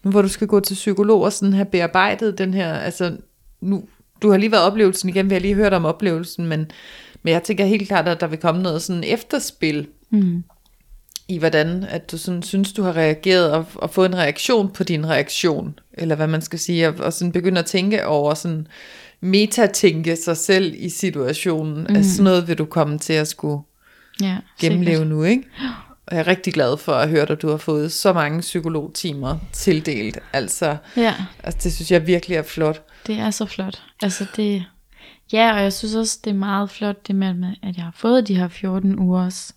nu hvor du skal gå til psykolog og sådan have bearbejdet den her, altså nu, du har lige været oplevelsen igen, vi har lige hørt om oplevelsen, men, men jeg tænker helt klart, at der vil komme noget sådan efterspil Mm. i hvordan, at du sådan synes, du har reageret og, og fået en reaktion på din reaktion, eller hvad man skal sige, og, og sådan begynde at tænke over sådan metatænke sig selv i situationen. Mm. Altså sådan noget vil du komme til at skulle Ja, gennemleve sikkert. nu, ikke? Og jeg er rigtig glad for at høre, at du har fået så mange psykologtimer tildelt. Altså, Ja, altså det synes jeg virkelig er flot. det er så flot. Altså det, ja, og jeg synes også, det er meget flot det med, at jeg har fået de her 14 ugers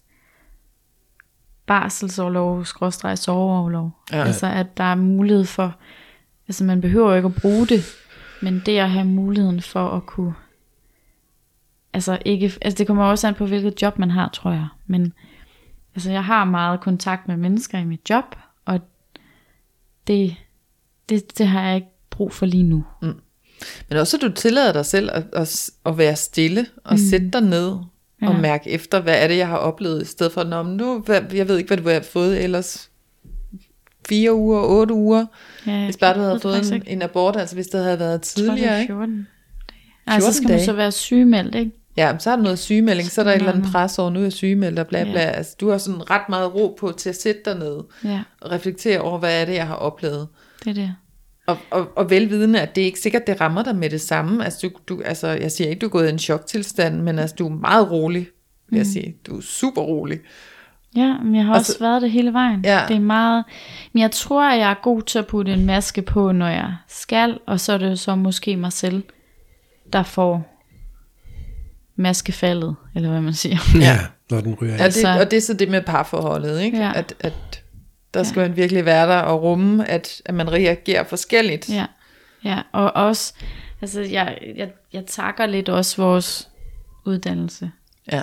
barselsoverlov, skråstreg soveoverlov. Ja. Altså at der er mulighed for, altså man behøver jo ikke at bruge det, men det at have muligheden for at kunne, altså ikke, altså det kommer også an på, hvilket job man har, tror jeg. Men altså jeg har meget kontakt med mennesker i mit job, og det, det, det har jeg ikke brug for lige nu. Men også at du tillader dig selv at, at, at være stille og mm. sætte dig ned og Ja. mærke efter, hvad er det, jeg har oplevet, i stedet for, Nå, nu, hvad, jeg ved ikke, hvad du har fået ellers. Fire uger, otte uger. Ja, Hvis bare du jeg havde fået en, en abort, altså hvis det havde været Jeg tror, det tidligere, er ikke? 14 dage. Ej, så 14 skal man dage. så være sygemeldt, ikke? Ja, men så er der noget sygemelding, så er der et eller andet pres over, nu er jeg sygemeldt og bla bla. Ja. Altså, du har sådan ret meget ro på til at sætte dig ned Ja, og reflektere over, hvad er det, jeg har oplevet. det er det. Og, og, og velvidende, at det er ikke sikkert, det rammer dig med det samme. Altså, du, du, altså jeg siger ikke, du er gået i en choktilstand, men altså, du er meget rolig, vil jeg sige. Du er super rolig. Ja, men jeg har Og også så- været det hele vejen. Ja. Det er meget... Men jeg tror, at jeg er god til at putte en maske på, når jeg skal, og så er det så måske mig selv, der får maskefaldet, eller hvad man siger. ja. når den ryger Ja, det, Altså- og det er så det med parforholdet, ikke? Ja. At, at der skal man virkelig være der og rumme, at, at man reagerer forskelligt. Ja, ja. og også, altså jeg, jeg, jeg takker lidt også vores uddannelse. Ja.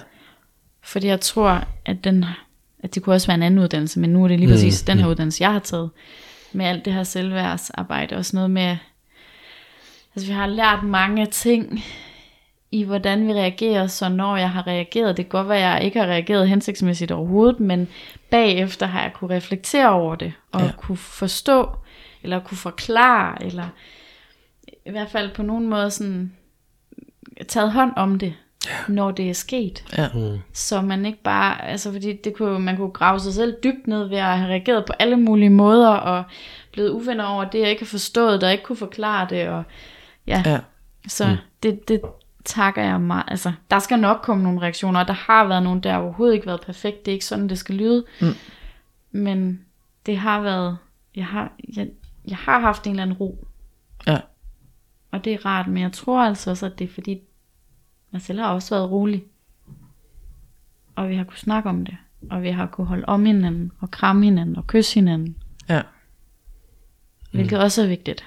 Fordi jeg tror, at den, at det kunne også være en anden uddannelse, men nu er det lige præcis den her uddannelse, jeg har taget. Med alt det her selvværdsarbejde, og sådan noget med, altså vi har lært mange ting i, hvordan vi reagerer, så når jeg har reageret, det kan godt være, at jeg ikke har reageret hensigtsmæssigt overhovedet, men bagefter har jeg kunne reflektere over det, og Ja. kunne forstå, eller kunne forklare, eller i hvert fald på nogen måde sådan, taget hånd om det, ja. når det er sket. Ja. Så man ikke bare, altså fordi det kunne, man kunne grave sig selv dybt ned ved at have reageret på alle mulige måder, og blevet uvenner over det, jeg ikke har forstået, der ikke kunne forklare det, og ja, Ja. så mm. det, det takker jeg meget, altså der skal nok komme nogle reaktioner, og der har været nogle, der har overhovedet ikke været perfekt, det er ikke sådan, det skal lyde, Mm. men det har været, jeg har, jeg, jeg har haft en eller anden ro, Ja. og det er rart, men jeg tror altså også, at det er fordi, mig selv har også været rolig. Og vi har kunnet snakke om det. Og vi har kunnet holde om hinanden, og kramme hinanden, og kysse hinanden. Ja. Hvilket også er vigtigt.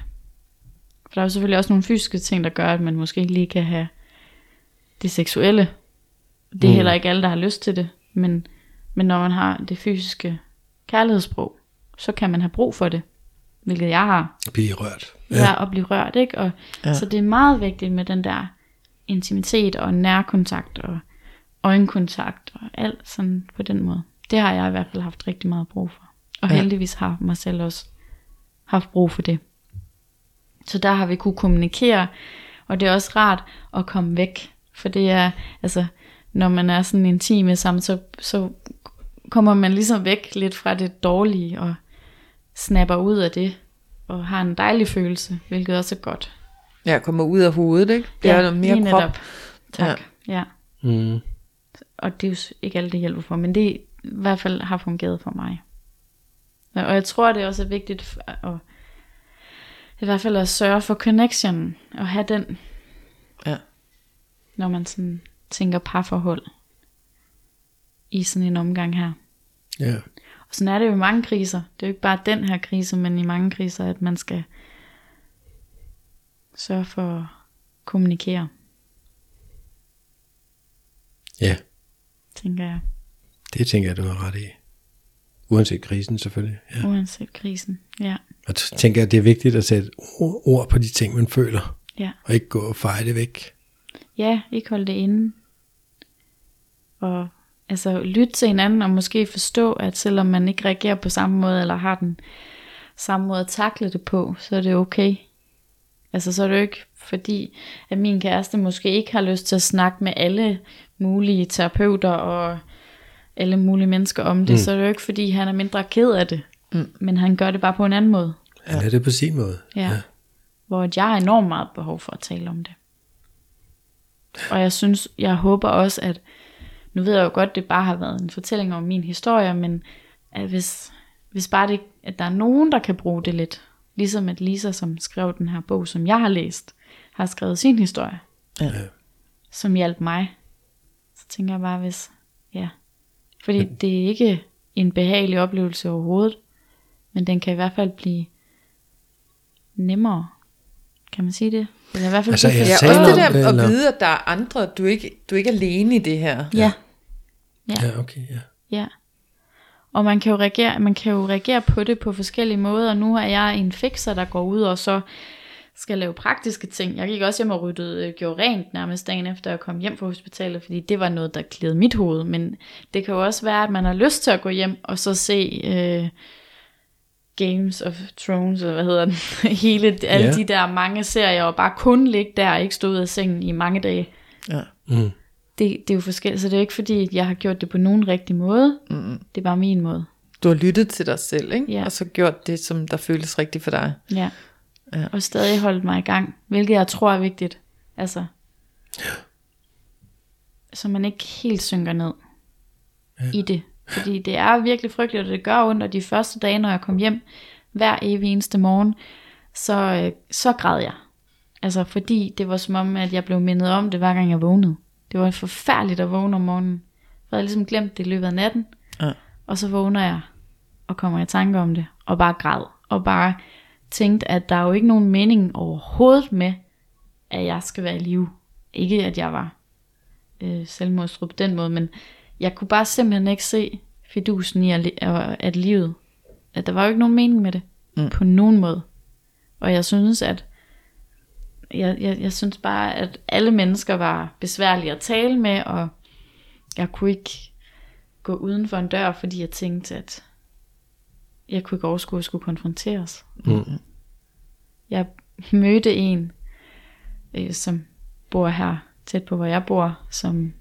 For der er jo selvfølgelig også nogle fysiske ting, der gør, at man måske ikke lige kan have det seksuelle. Det er Mm. heller ikke alle, der har lyst til det. Men, men når man har det fysiske kærlighedssprog, så kan man have brug for det. Hvilket jeg har Blive rørt. ja. at blive rørt, ikke? Og, Ja. ja. Så det er meget vigtigt med den der intimitet og nærkontakt og øjenkontakt og alt sådan på den måde. Det har jeg i hvert fald haft rigtig meget brug for. Og Ja. ja. heldigvis har mig selv også haft brug for det. Så der har vi kunne kommunikere, og det er også rart at komme væk. For det er, altså, når man er sådan intim sammen, så, så kommer man ligesom væk lidt fra det dårlige, og snapper ud af det, og har en dejlig følelse, hvilket også er godt. Ja, kommer ud af hovedet, ikke? Det er noget mere lige krop. netop. Tak. Ja. ja. Mm. Og det er jo ikke alt, det hjælper for, men det i hvert fald har fungeret for mig. Ja, Og jeg tror, det også er vigtigt f- at, i hvert fald at sørge for connection, og have den, Ja. Når man sådan tænker parforhold i sådan en omgang her. Ja. Og sådan er det jo i mange kriser. Det er jo ikke bare den her krise, men i mange kriser, at man skal sørge for at kommunikere, ja, tænker jeg. det tænker jeg, du har ret i. Uanset krisen selvfølgelig. Ja. Uanset krisen. Ja, Og tænker jeg, at det er vigtigt at sætte ord, ord på de ting, man føler. ja. Og ikke gå og feje det væk. Ja, ikke holde det inde. Og altså lytte til hinanden og måske forstå, at selvom man ikke reagerer på samme måde, eller har den samme måde at takle det på, så er det okay. Altså så er det jo ikke fordi, at min kæreste måske ikke har lyst til at snakke med alle mulige terapeuter og alle mulige mennesker om det, mm. så er det jo ikke fordi, han er mindre ked af det. Mm. Men han gør det bare på en anden måde. Han er det på sin måde. Ja. ja. Hvor jeg har enormt meget behov for at tale om det. Og jeg synes, jeg håber også, at nu ved jeg jo godt, det bare har været en fortælling om min historie, men at hvis, hvis bare det, at der er nogen, der kan bruge det lidt, ligesom at Lisa, som skrev den her bog, som jeg har læst, har skrevet sin historie, Ja. som hjalp mig, så tænker jeg bare, hvis, ja, fordi det er ikke en behagelig oplevelse overhovedet, men den kan i hvert fald blive nemmere. Kan man sige det? Eller i hvert fald Altså, jeg Ja, også om det der det, at eller? vide, at der er andre. Du er ikke, du er ikke alene i det her. Ja, Ja, okay, ja. ja. Og man kan, jo reagere, man kan jo reagere på det på forskellige måder. Nu er jeg en fixer, der går ud og så skal lave praktiske ting. Jeg gik også hjem og ryddede, øh, gjorde rent nærmest dagen efter jeg kom hjem fra hospitalet, fordi det var noget, der klædede mit hoved. Men det kan jo også være, at man har lyst til at gå hjem og så se øh, Games of Thrones, eller hvad hedder den, hele alle Ja. de der mange serier, og bare kun ligge der og ikke stå ud af sengen i mange dage. Ja. Mm. Det, det er jo forskelligt, så det er jo ikke fordi, at jeg har gjort det på nogen rigtig måde. Mm. Det er bare min måde. Du har lyttet til dig selv, ikke? Ja. og så gjort det, som der føles rigtigt for dig. Ja. Ja. Og stadig holdt mig i gang, hvilket jeg tror er vigtigt. Altså, så man ikke helt synker ned ja. i det. Fordi det er virkelig frygteligt, og det gør ondt, og de første dage, når jeg kom hjem, hver evig eneste morgen, så, øh, så græd jeg. Altså fordi det var som om, at jeg blev mindet om det, hver gang jeg vågnede. Det var forfærdeligt at vågne om morgenen. havde ligesom glemt det i løbet af natten. Ja. Og så vågner jeg og kommer i tanke om det, og bare græd, og bare tænkte, at der er jo ikke nogen mening overhovedet med, at jeg skal være i live. Ikke at jeg var øh, selvmordstru på den måde, men jeg kunne bare simpelthen ikke se fidusen i, at, at livet, at der var jo ikke nogen mening med det, mm. på nogen måde. Og jeg synes, at jeg, jeg, jeg synes bare, at alle mennesker var besværlige at tale med, og jeg kunne ikke gå uden for en dør, fordi jeg tænkte, at jeg kunne ikke overskue at skulle konfronteres. Mm. Jeg mødte en, øh, som bor her tæt på, hvor jeg bor, som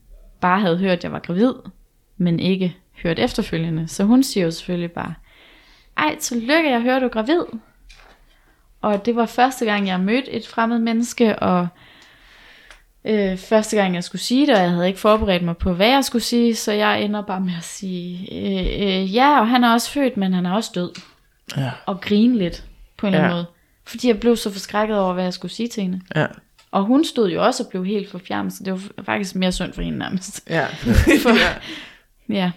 bare havde hørt, at jeg var gravid, men ikke hørt efterfølgende. Så hun siger jo selvfølgelig bare, ej, tillykke, jeg hører, du er gravid. Og det var første gang, jeg mødte et fremmed menneske, og øh, første gang, jeg skulle sige det, og jeg havde ikke forberedt mig på, hvad jeg skulle sige, så jeg ender bare med at sige, øh, øh, ja, og han er også født, men han er også død. Ja. Og grine lidt, på en eller anden Ja. måde. Fordi jeg blev så forskrækket over, hvad jeg skulle sige til hende. Ja. Og hun stod jo også og blev helt forfjernet, så det var faktisk mere synd for hende nærmest. Ja. ja. Ja,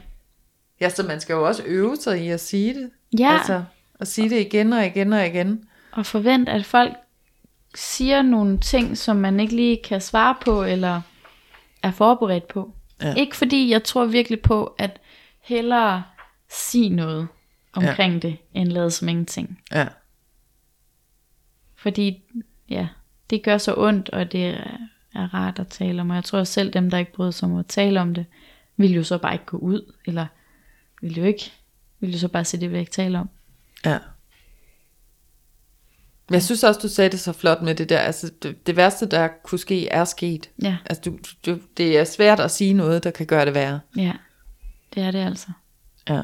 ja, så man skal jo også øve sig i at sige det. ja Altså, at sige det igen og igen og igen. og forvent, at folk siger nogle ting, som man ikke lige kan svare på, eller er forberedt på. Ja. Ikke fordi jeg tror virkelig på, at hellere sige noget omkring ja. det, end lade som ingenting. Ja. Fordi, ja, det gør så ondt, og det er, rart at tale om. Og jeg tror at selv dem, der ikke bryder sig om at tale om det, vil jo så bare ikke gå ud, eller vil jo ikke, vil jo så bare sige, det vil jeg ikke tale om. Ja. Men jeg synes også, du sagde det så flot med det der. Altså, det, det værste, der kunne ske, er sket. Ja, Altså, du, du, det er svært at sige noget, der kan gøre det værre. ja, det er det altså. Ja.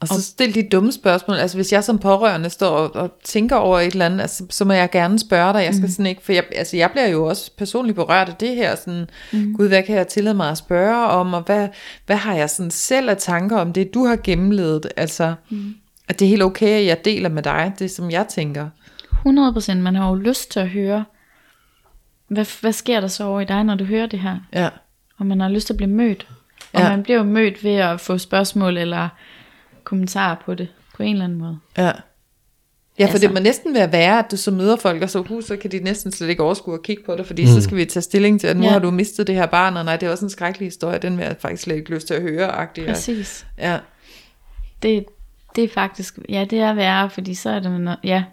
Og så stil de dumme spørgsmål. Altså, hvis jeg som pårørende står og, og tænker over et eller andet, altså, så må jeg gerne spørge dig. Jeg skal mm. sådan ikke, for jeg, altså, jeg bliver jo også personligt berørt af det her. Sådan, mm. Gud, hvad kan jeg tillade mig at spørge om, og hvad, hvad har jeg sådan selv af tanker om det, du har gennemlevet? Altså, mm. at det er helt okay, at jeg deler med dig, det som jeg tænker. 100%, man har jo lyst til at høre, hvad, hvad sker der så over i dig, når du hører det her? Ja. Og man har lyst til at blive mødt. Og Ja. man bliver jo mødt ved at få spørgsmål eller kommentarer på det, på en eller anden måde. Ja. Ja, for altså. Det må næsten være værre, at du så møder folk, og så, uh, så kan de næsten slet ikke overskue at kigge på det, fordi mm. så skal vi tage stilling til, at nu ja. Har du mistet det her barn, og nej, det er også en skrækkelig historie, den vil jeg faktisk slet ikke lyst til at høre. Agtig. Præcis. Ja. Det, det er faktisk, ja, det er værre, fordi så er det ja,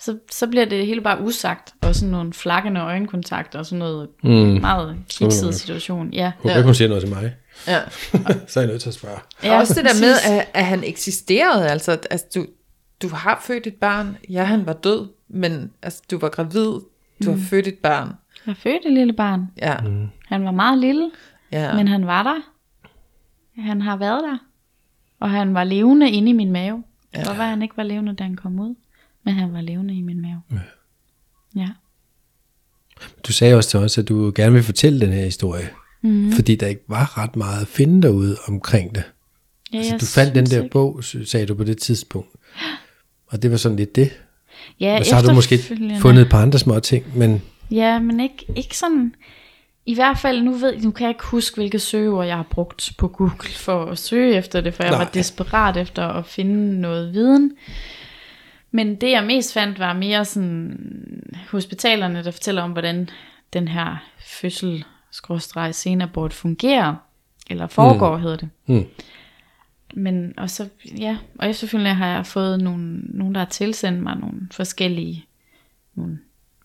så, så bliver det hele bare usagt, og sådan nogle flakkende øjenkontakter, og sådan noget Mm. meget kikset situation. Ja, Håber ikke, hun siger noget til mig. Ja. Så er jeg nødt til at spørge. Ja, også det der med, at, at han eksisterede, altså, at- altså du, du har født et barn, ja, han var død, men altså, du var gravid, du har født et barn. Jeg fødte et lille barn. Ja, Mm. Han var meget lille, ja. men han var der. Han har været der. Og han var levende inde i min mave. Ja. Det var, han ikke var levende, da han kom ud. Men han var levende i min mave. Ja. ja. Du sagde også til os, at du gerne vil fortælle den her historie. Mm. Fordi der ikke var ret meget at finde derude omkring det. ja Altså, du fandt den der ikke- bog, sagde du på det tidspunkt. Og det var sådan lidt det. Ja, Og så har du måske fundet et par andre små ting, men Ja, men ikke, ikke sådan... I hvert fald, nu, ved, nu kan jeg ikke huske, hvilke søgeord jeg har brugt på Google for at søge efter det, for jeg Nej. var desperat efter at finde noget viden. Men det jeg mest fandt var mere sådan hospitalerne, der fortæller om, hvordan den her fødsel senabort fungerer, eller foregår, mm. hedder det. Mm. Men, og så, ja, og efterfølgende har jeg fået nogle, nogle der har tilsendt mig nogle forskellige, nogle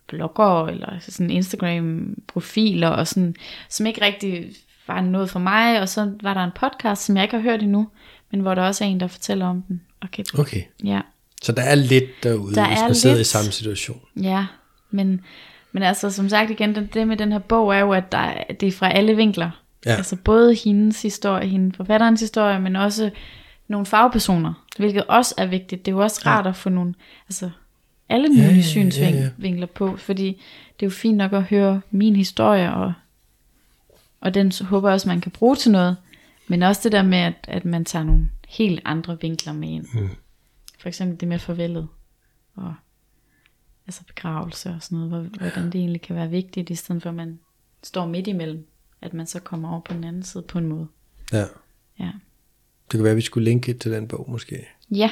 blogger, eller sådan Instagram-profiler, og sådan, som ikke rigtig var noget for mig, og så var der en podcast, som jeg ikke har hørt endnu, men hvor der også er en, der fortæller om den. Okay. okay. Ja, Så der er lidt derude, Der hvis man sidder i lidt. samme situation. ja, men, men altså som sagt igen, det, det med den her bog er jo, at der, er- det er fra alle vinkler. Ja. Altså både hendes historie, hende forfatterens historie, men også nogle fagpersoner, hvilket også er vigtigt. Det er jo også rart at få nogle, altså alle mulige ja, ja, ja, synsvinkler på, fordi det er jo fint nok at høre min historie, og, og den så håber jeg også, man kan bruge til noget, men også det der med, at, at man tager nogle helt andre vinkler med ind. Mm. For eksempel det med farvelet, og altså begravelse og sådan noget, hvor, hvordan det egentlig kan være vigtigt, i stedet for at man står midt imellem, at man så kommer over på den anden side på en måde. Ja. Ja. Det kan være, at vi skulle linke til den bog måske. Ja,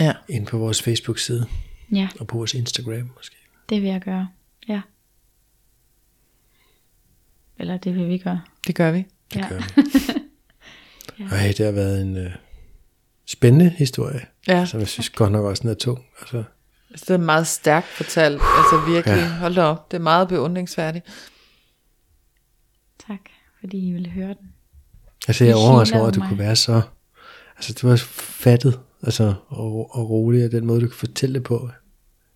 Ja. Ind på vores Facebook-side ja, og på vores Instagram måske. det vil jeg gøre. Ja. Eller det vil vi gøre. Det gør vi. Det Ja. gør vi. Ej, det har været en øh, spændende historie, Ja. som jeg synes godt nok også den er tung. Altså, det er meget stærkt fortalt. Altså virkelig, Ja. hold da op. Det er meget beundringsværdigt. Tak, fordi I ville høre den. altså jeg er overrasket over, at du mig. kunne være så... Altså, du var fattet altså, og, og rolig af den måde, du kan fortælle det på.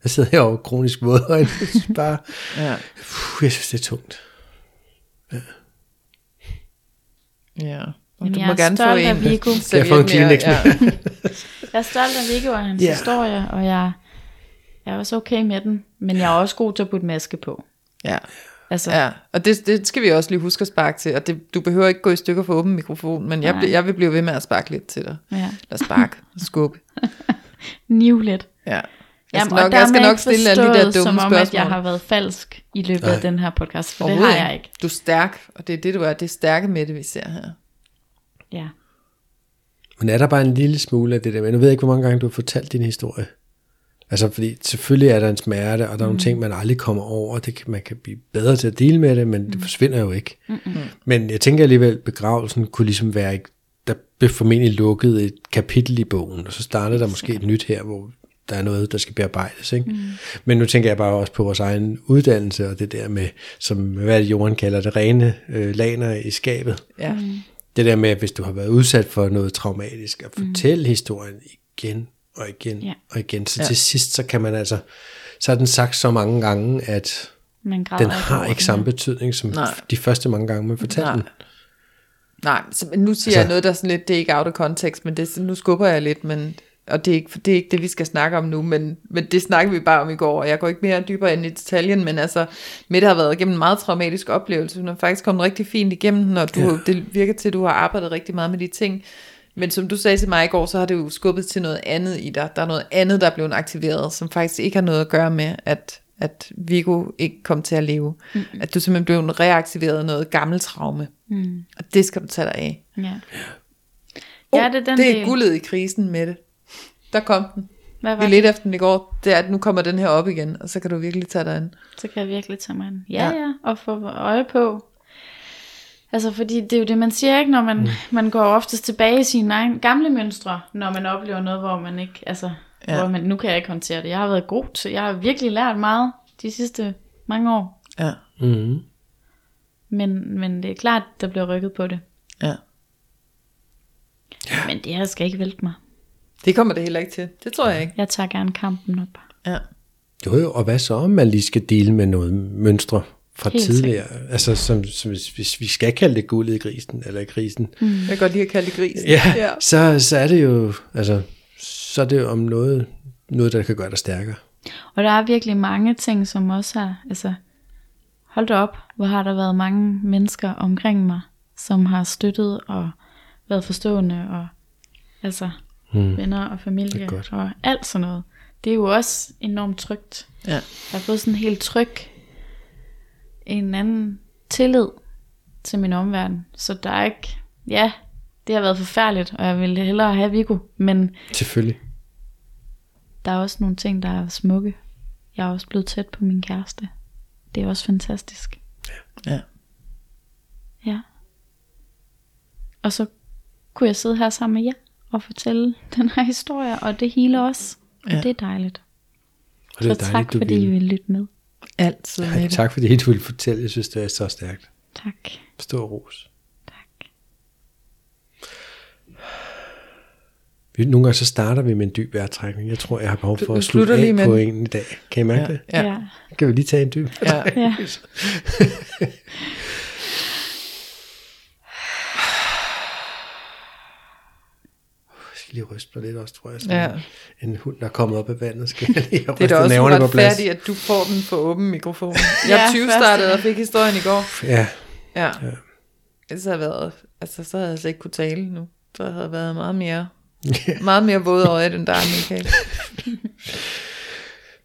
Jeg sidder her over kronisk våd, og jeg bare... Ja. Puh, jeg synes, det er tungt. Ja. Og Jamen, du jeg må er gerne få stolt af en. Viggo. Skal jeg få en? Kleenex Ja. Jeg er stolt af Viggo og hans Ja. yeah. historie, og jeg, jeg er også okay med den. Men jeg er også god til at putte maske på. ja. Altså, Ja, og det, det skal vi også lige huske at sparke til. Og det, du behøver ikke gå i stykker for åben mikrofon, men jeg, jeg vil blive ved med at sparke lidt til dig. ja. Eller sparke skubbe. Nivlet. Ja. Jeg Jamen, skal og nok, jeg skal er nok ikke stille alle de der dumme som om, spørgsmål. at jeg har været falsk i løbet Nej. af den her podcast, for det har jeg ikke. Du er stærk, og det er det, du er. Det er stærke med det, vi ser her. Ja. Men er der bare en lille smule af det der? Men jeg ved ikke, hvor mange gange du har fortalt din historie. Altså, fordi selvfølgelig er der en smerte, og der er nogle ting, man aldrig kommer over. Det kan, man kan blive bedre til at dele med det, men det forsvinder jo ikke. Mm-hmm. Men jeg tænker alligevel, begravelsen kunne ligesom være, ikke- der blev formentlig lukket et kapitel i bogen, og så starter der måske et nyt her, hvor der er noget, der skal bearbejdes. Ikke? Mm. Men nu tænker jeg bare også på vores egen uddannelse, og det der med, som hvad det, Jorden kalder det, rene øh, laner i skabet. Ja. Det der med, at hvis du har været udsat for noget traumatisk, at fortælle mm. historien igen og igen Ja. og igen. Så Ja. til sidst, så kan man altså, så er den sagt så mange gange, at Man den har ikke samme betydning, som Nej. de første mange gange, man fortalte Nej. den. Nej, så, men nu siger altså, jeg noget, der er sådan lidt, det er ikke out of context, men det, nu skubber jeg lidt, men, og det er, ikke, det er ikke det, vi skal snakke om nu, men, men det snakker vi bare om i går, og jeg går ikke mere dybere ind i detaljen, men altså, Mette har været igennem en meget traumatisk oplevelse, hun har faktisk kommet rigtig fint igennem den, og du, ja. det virker til, at du har arbejdet rigtig meget med de ting, men som du sagde til mig i går, så har det jo skubbet til noget andet i dig. Der er noget andet, der er blevet aktiveret, som faktisk ikke har noget at gøre med, at, at Viggo ikke kom til at leve. Mm. At du simpelthen blev reaktiveret af noget gammelt traume. Mm. Og det skal du tage dig af. Ja. Oh, Ja, det er den det er del. guldet i krisen med det. Der kom den. Hvad Vi var lidt det? efter den i går. Det er, at nu kommer den her op igen, og så kan du virkelig tage dig an. Så kan jeg virkelig tage mig en. Ja, Ja. ja, og få øje på. Altså, fordi det er jo det, man siger, ikke? Når man, mm. man går oftest tilbage i sine egne gamle mønstre, når man oplever noget, hvor man ikke, altså, Ja. hvor man, nu kan jeg ikke håndtere det. Jeg har været god til, jeg har virkelig lært meget de sidste mange år. Ja, Mm-hmm. Men, men det er klart, der bliver rykket på det. ja. Men det her skal ikke vælte mig. Det kommer det heller ikke til. Det tror jeg ikke. Jeg tager gerne kampen op. Ja. Jo, jo, og hvad så, om man lige skal dele med noget mønstre fra Helt tidligere? Altså, som, som hvis, vi skal kalde det guldet i grisen, eller i grisen, Mm. Jeg kan godt lide at kalde det grisen. ja, ja. Så, så er det jo, altså, så er det jo om noget, noget, der kan gøre dig stærkere. Og der er virkelig mange ting, som også har, altså, hold da op, hvor har der været mange mennesker omkring mig, som har støttet og været forstående, og altså, Mm. venner og familie, og alt sådan noget. Det er jo også enormt trygt. Ja. Jeg har fået sådan en helt tryg, en anden tillid til min omverden, så der er ikke, ja, det har været forfærdeligt, og jeg ville hellere have Viggo, men Selvfølgelig. der er også nogle ting, der er smukke. Jeg er også blevet tæt på min kæreste. Det er også fantastisk. Ja. Ja. Og så kunne jeg sidde her sammen med jer og fortælle den her historie, og det hele også. Og Ja. det er dejligt. Og det er så dejligt, tak, du fordi I vil lytte med. Altid Ej, det. tak fordi du ville fortælle. Jeg synes, det er så stærkt. Tak. Stor ros. Tak. Vi, nogle gange så starter vi med en dyb vejrtrækning. Jeg tror, jeg har behov for du at slutte af med på en i dag. Kan I mærke det? Ja. Ja. Kan vi lige tage en dyb? Ja. ja. skal lige ryste mig lidt også, tror jeg. Ja. Sådan En hund, der er kommet op af vandet, skal jeg lige have Det er da også på uretfærdigt, at du får den for åben mikrofon. Jeg Ja, 20 første startede og fik historien i går. Ja, Ja. Ja. Ellers havde jeg været, altså så havde jeg slet ikke kunne tale nu. Så havde jeg været meget mere, meget mere våd øje, end der er, Michael.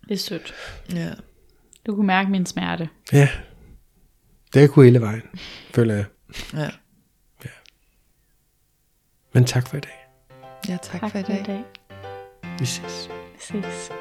Det er sødt. Ja. Du kunne mærke min smerte. ja. Det kunne hele vejen, føler jeg. Ja. Men tak for i dag. Ja, tak, Tak for i dag. dag. Vi ses. Vi ses.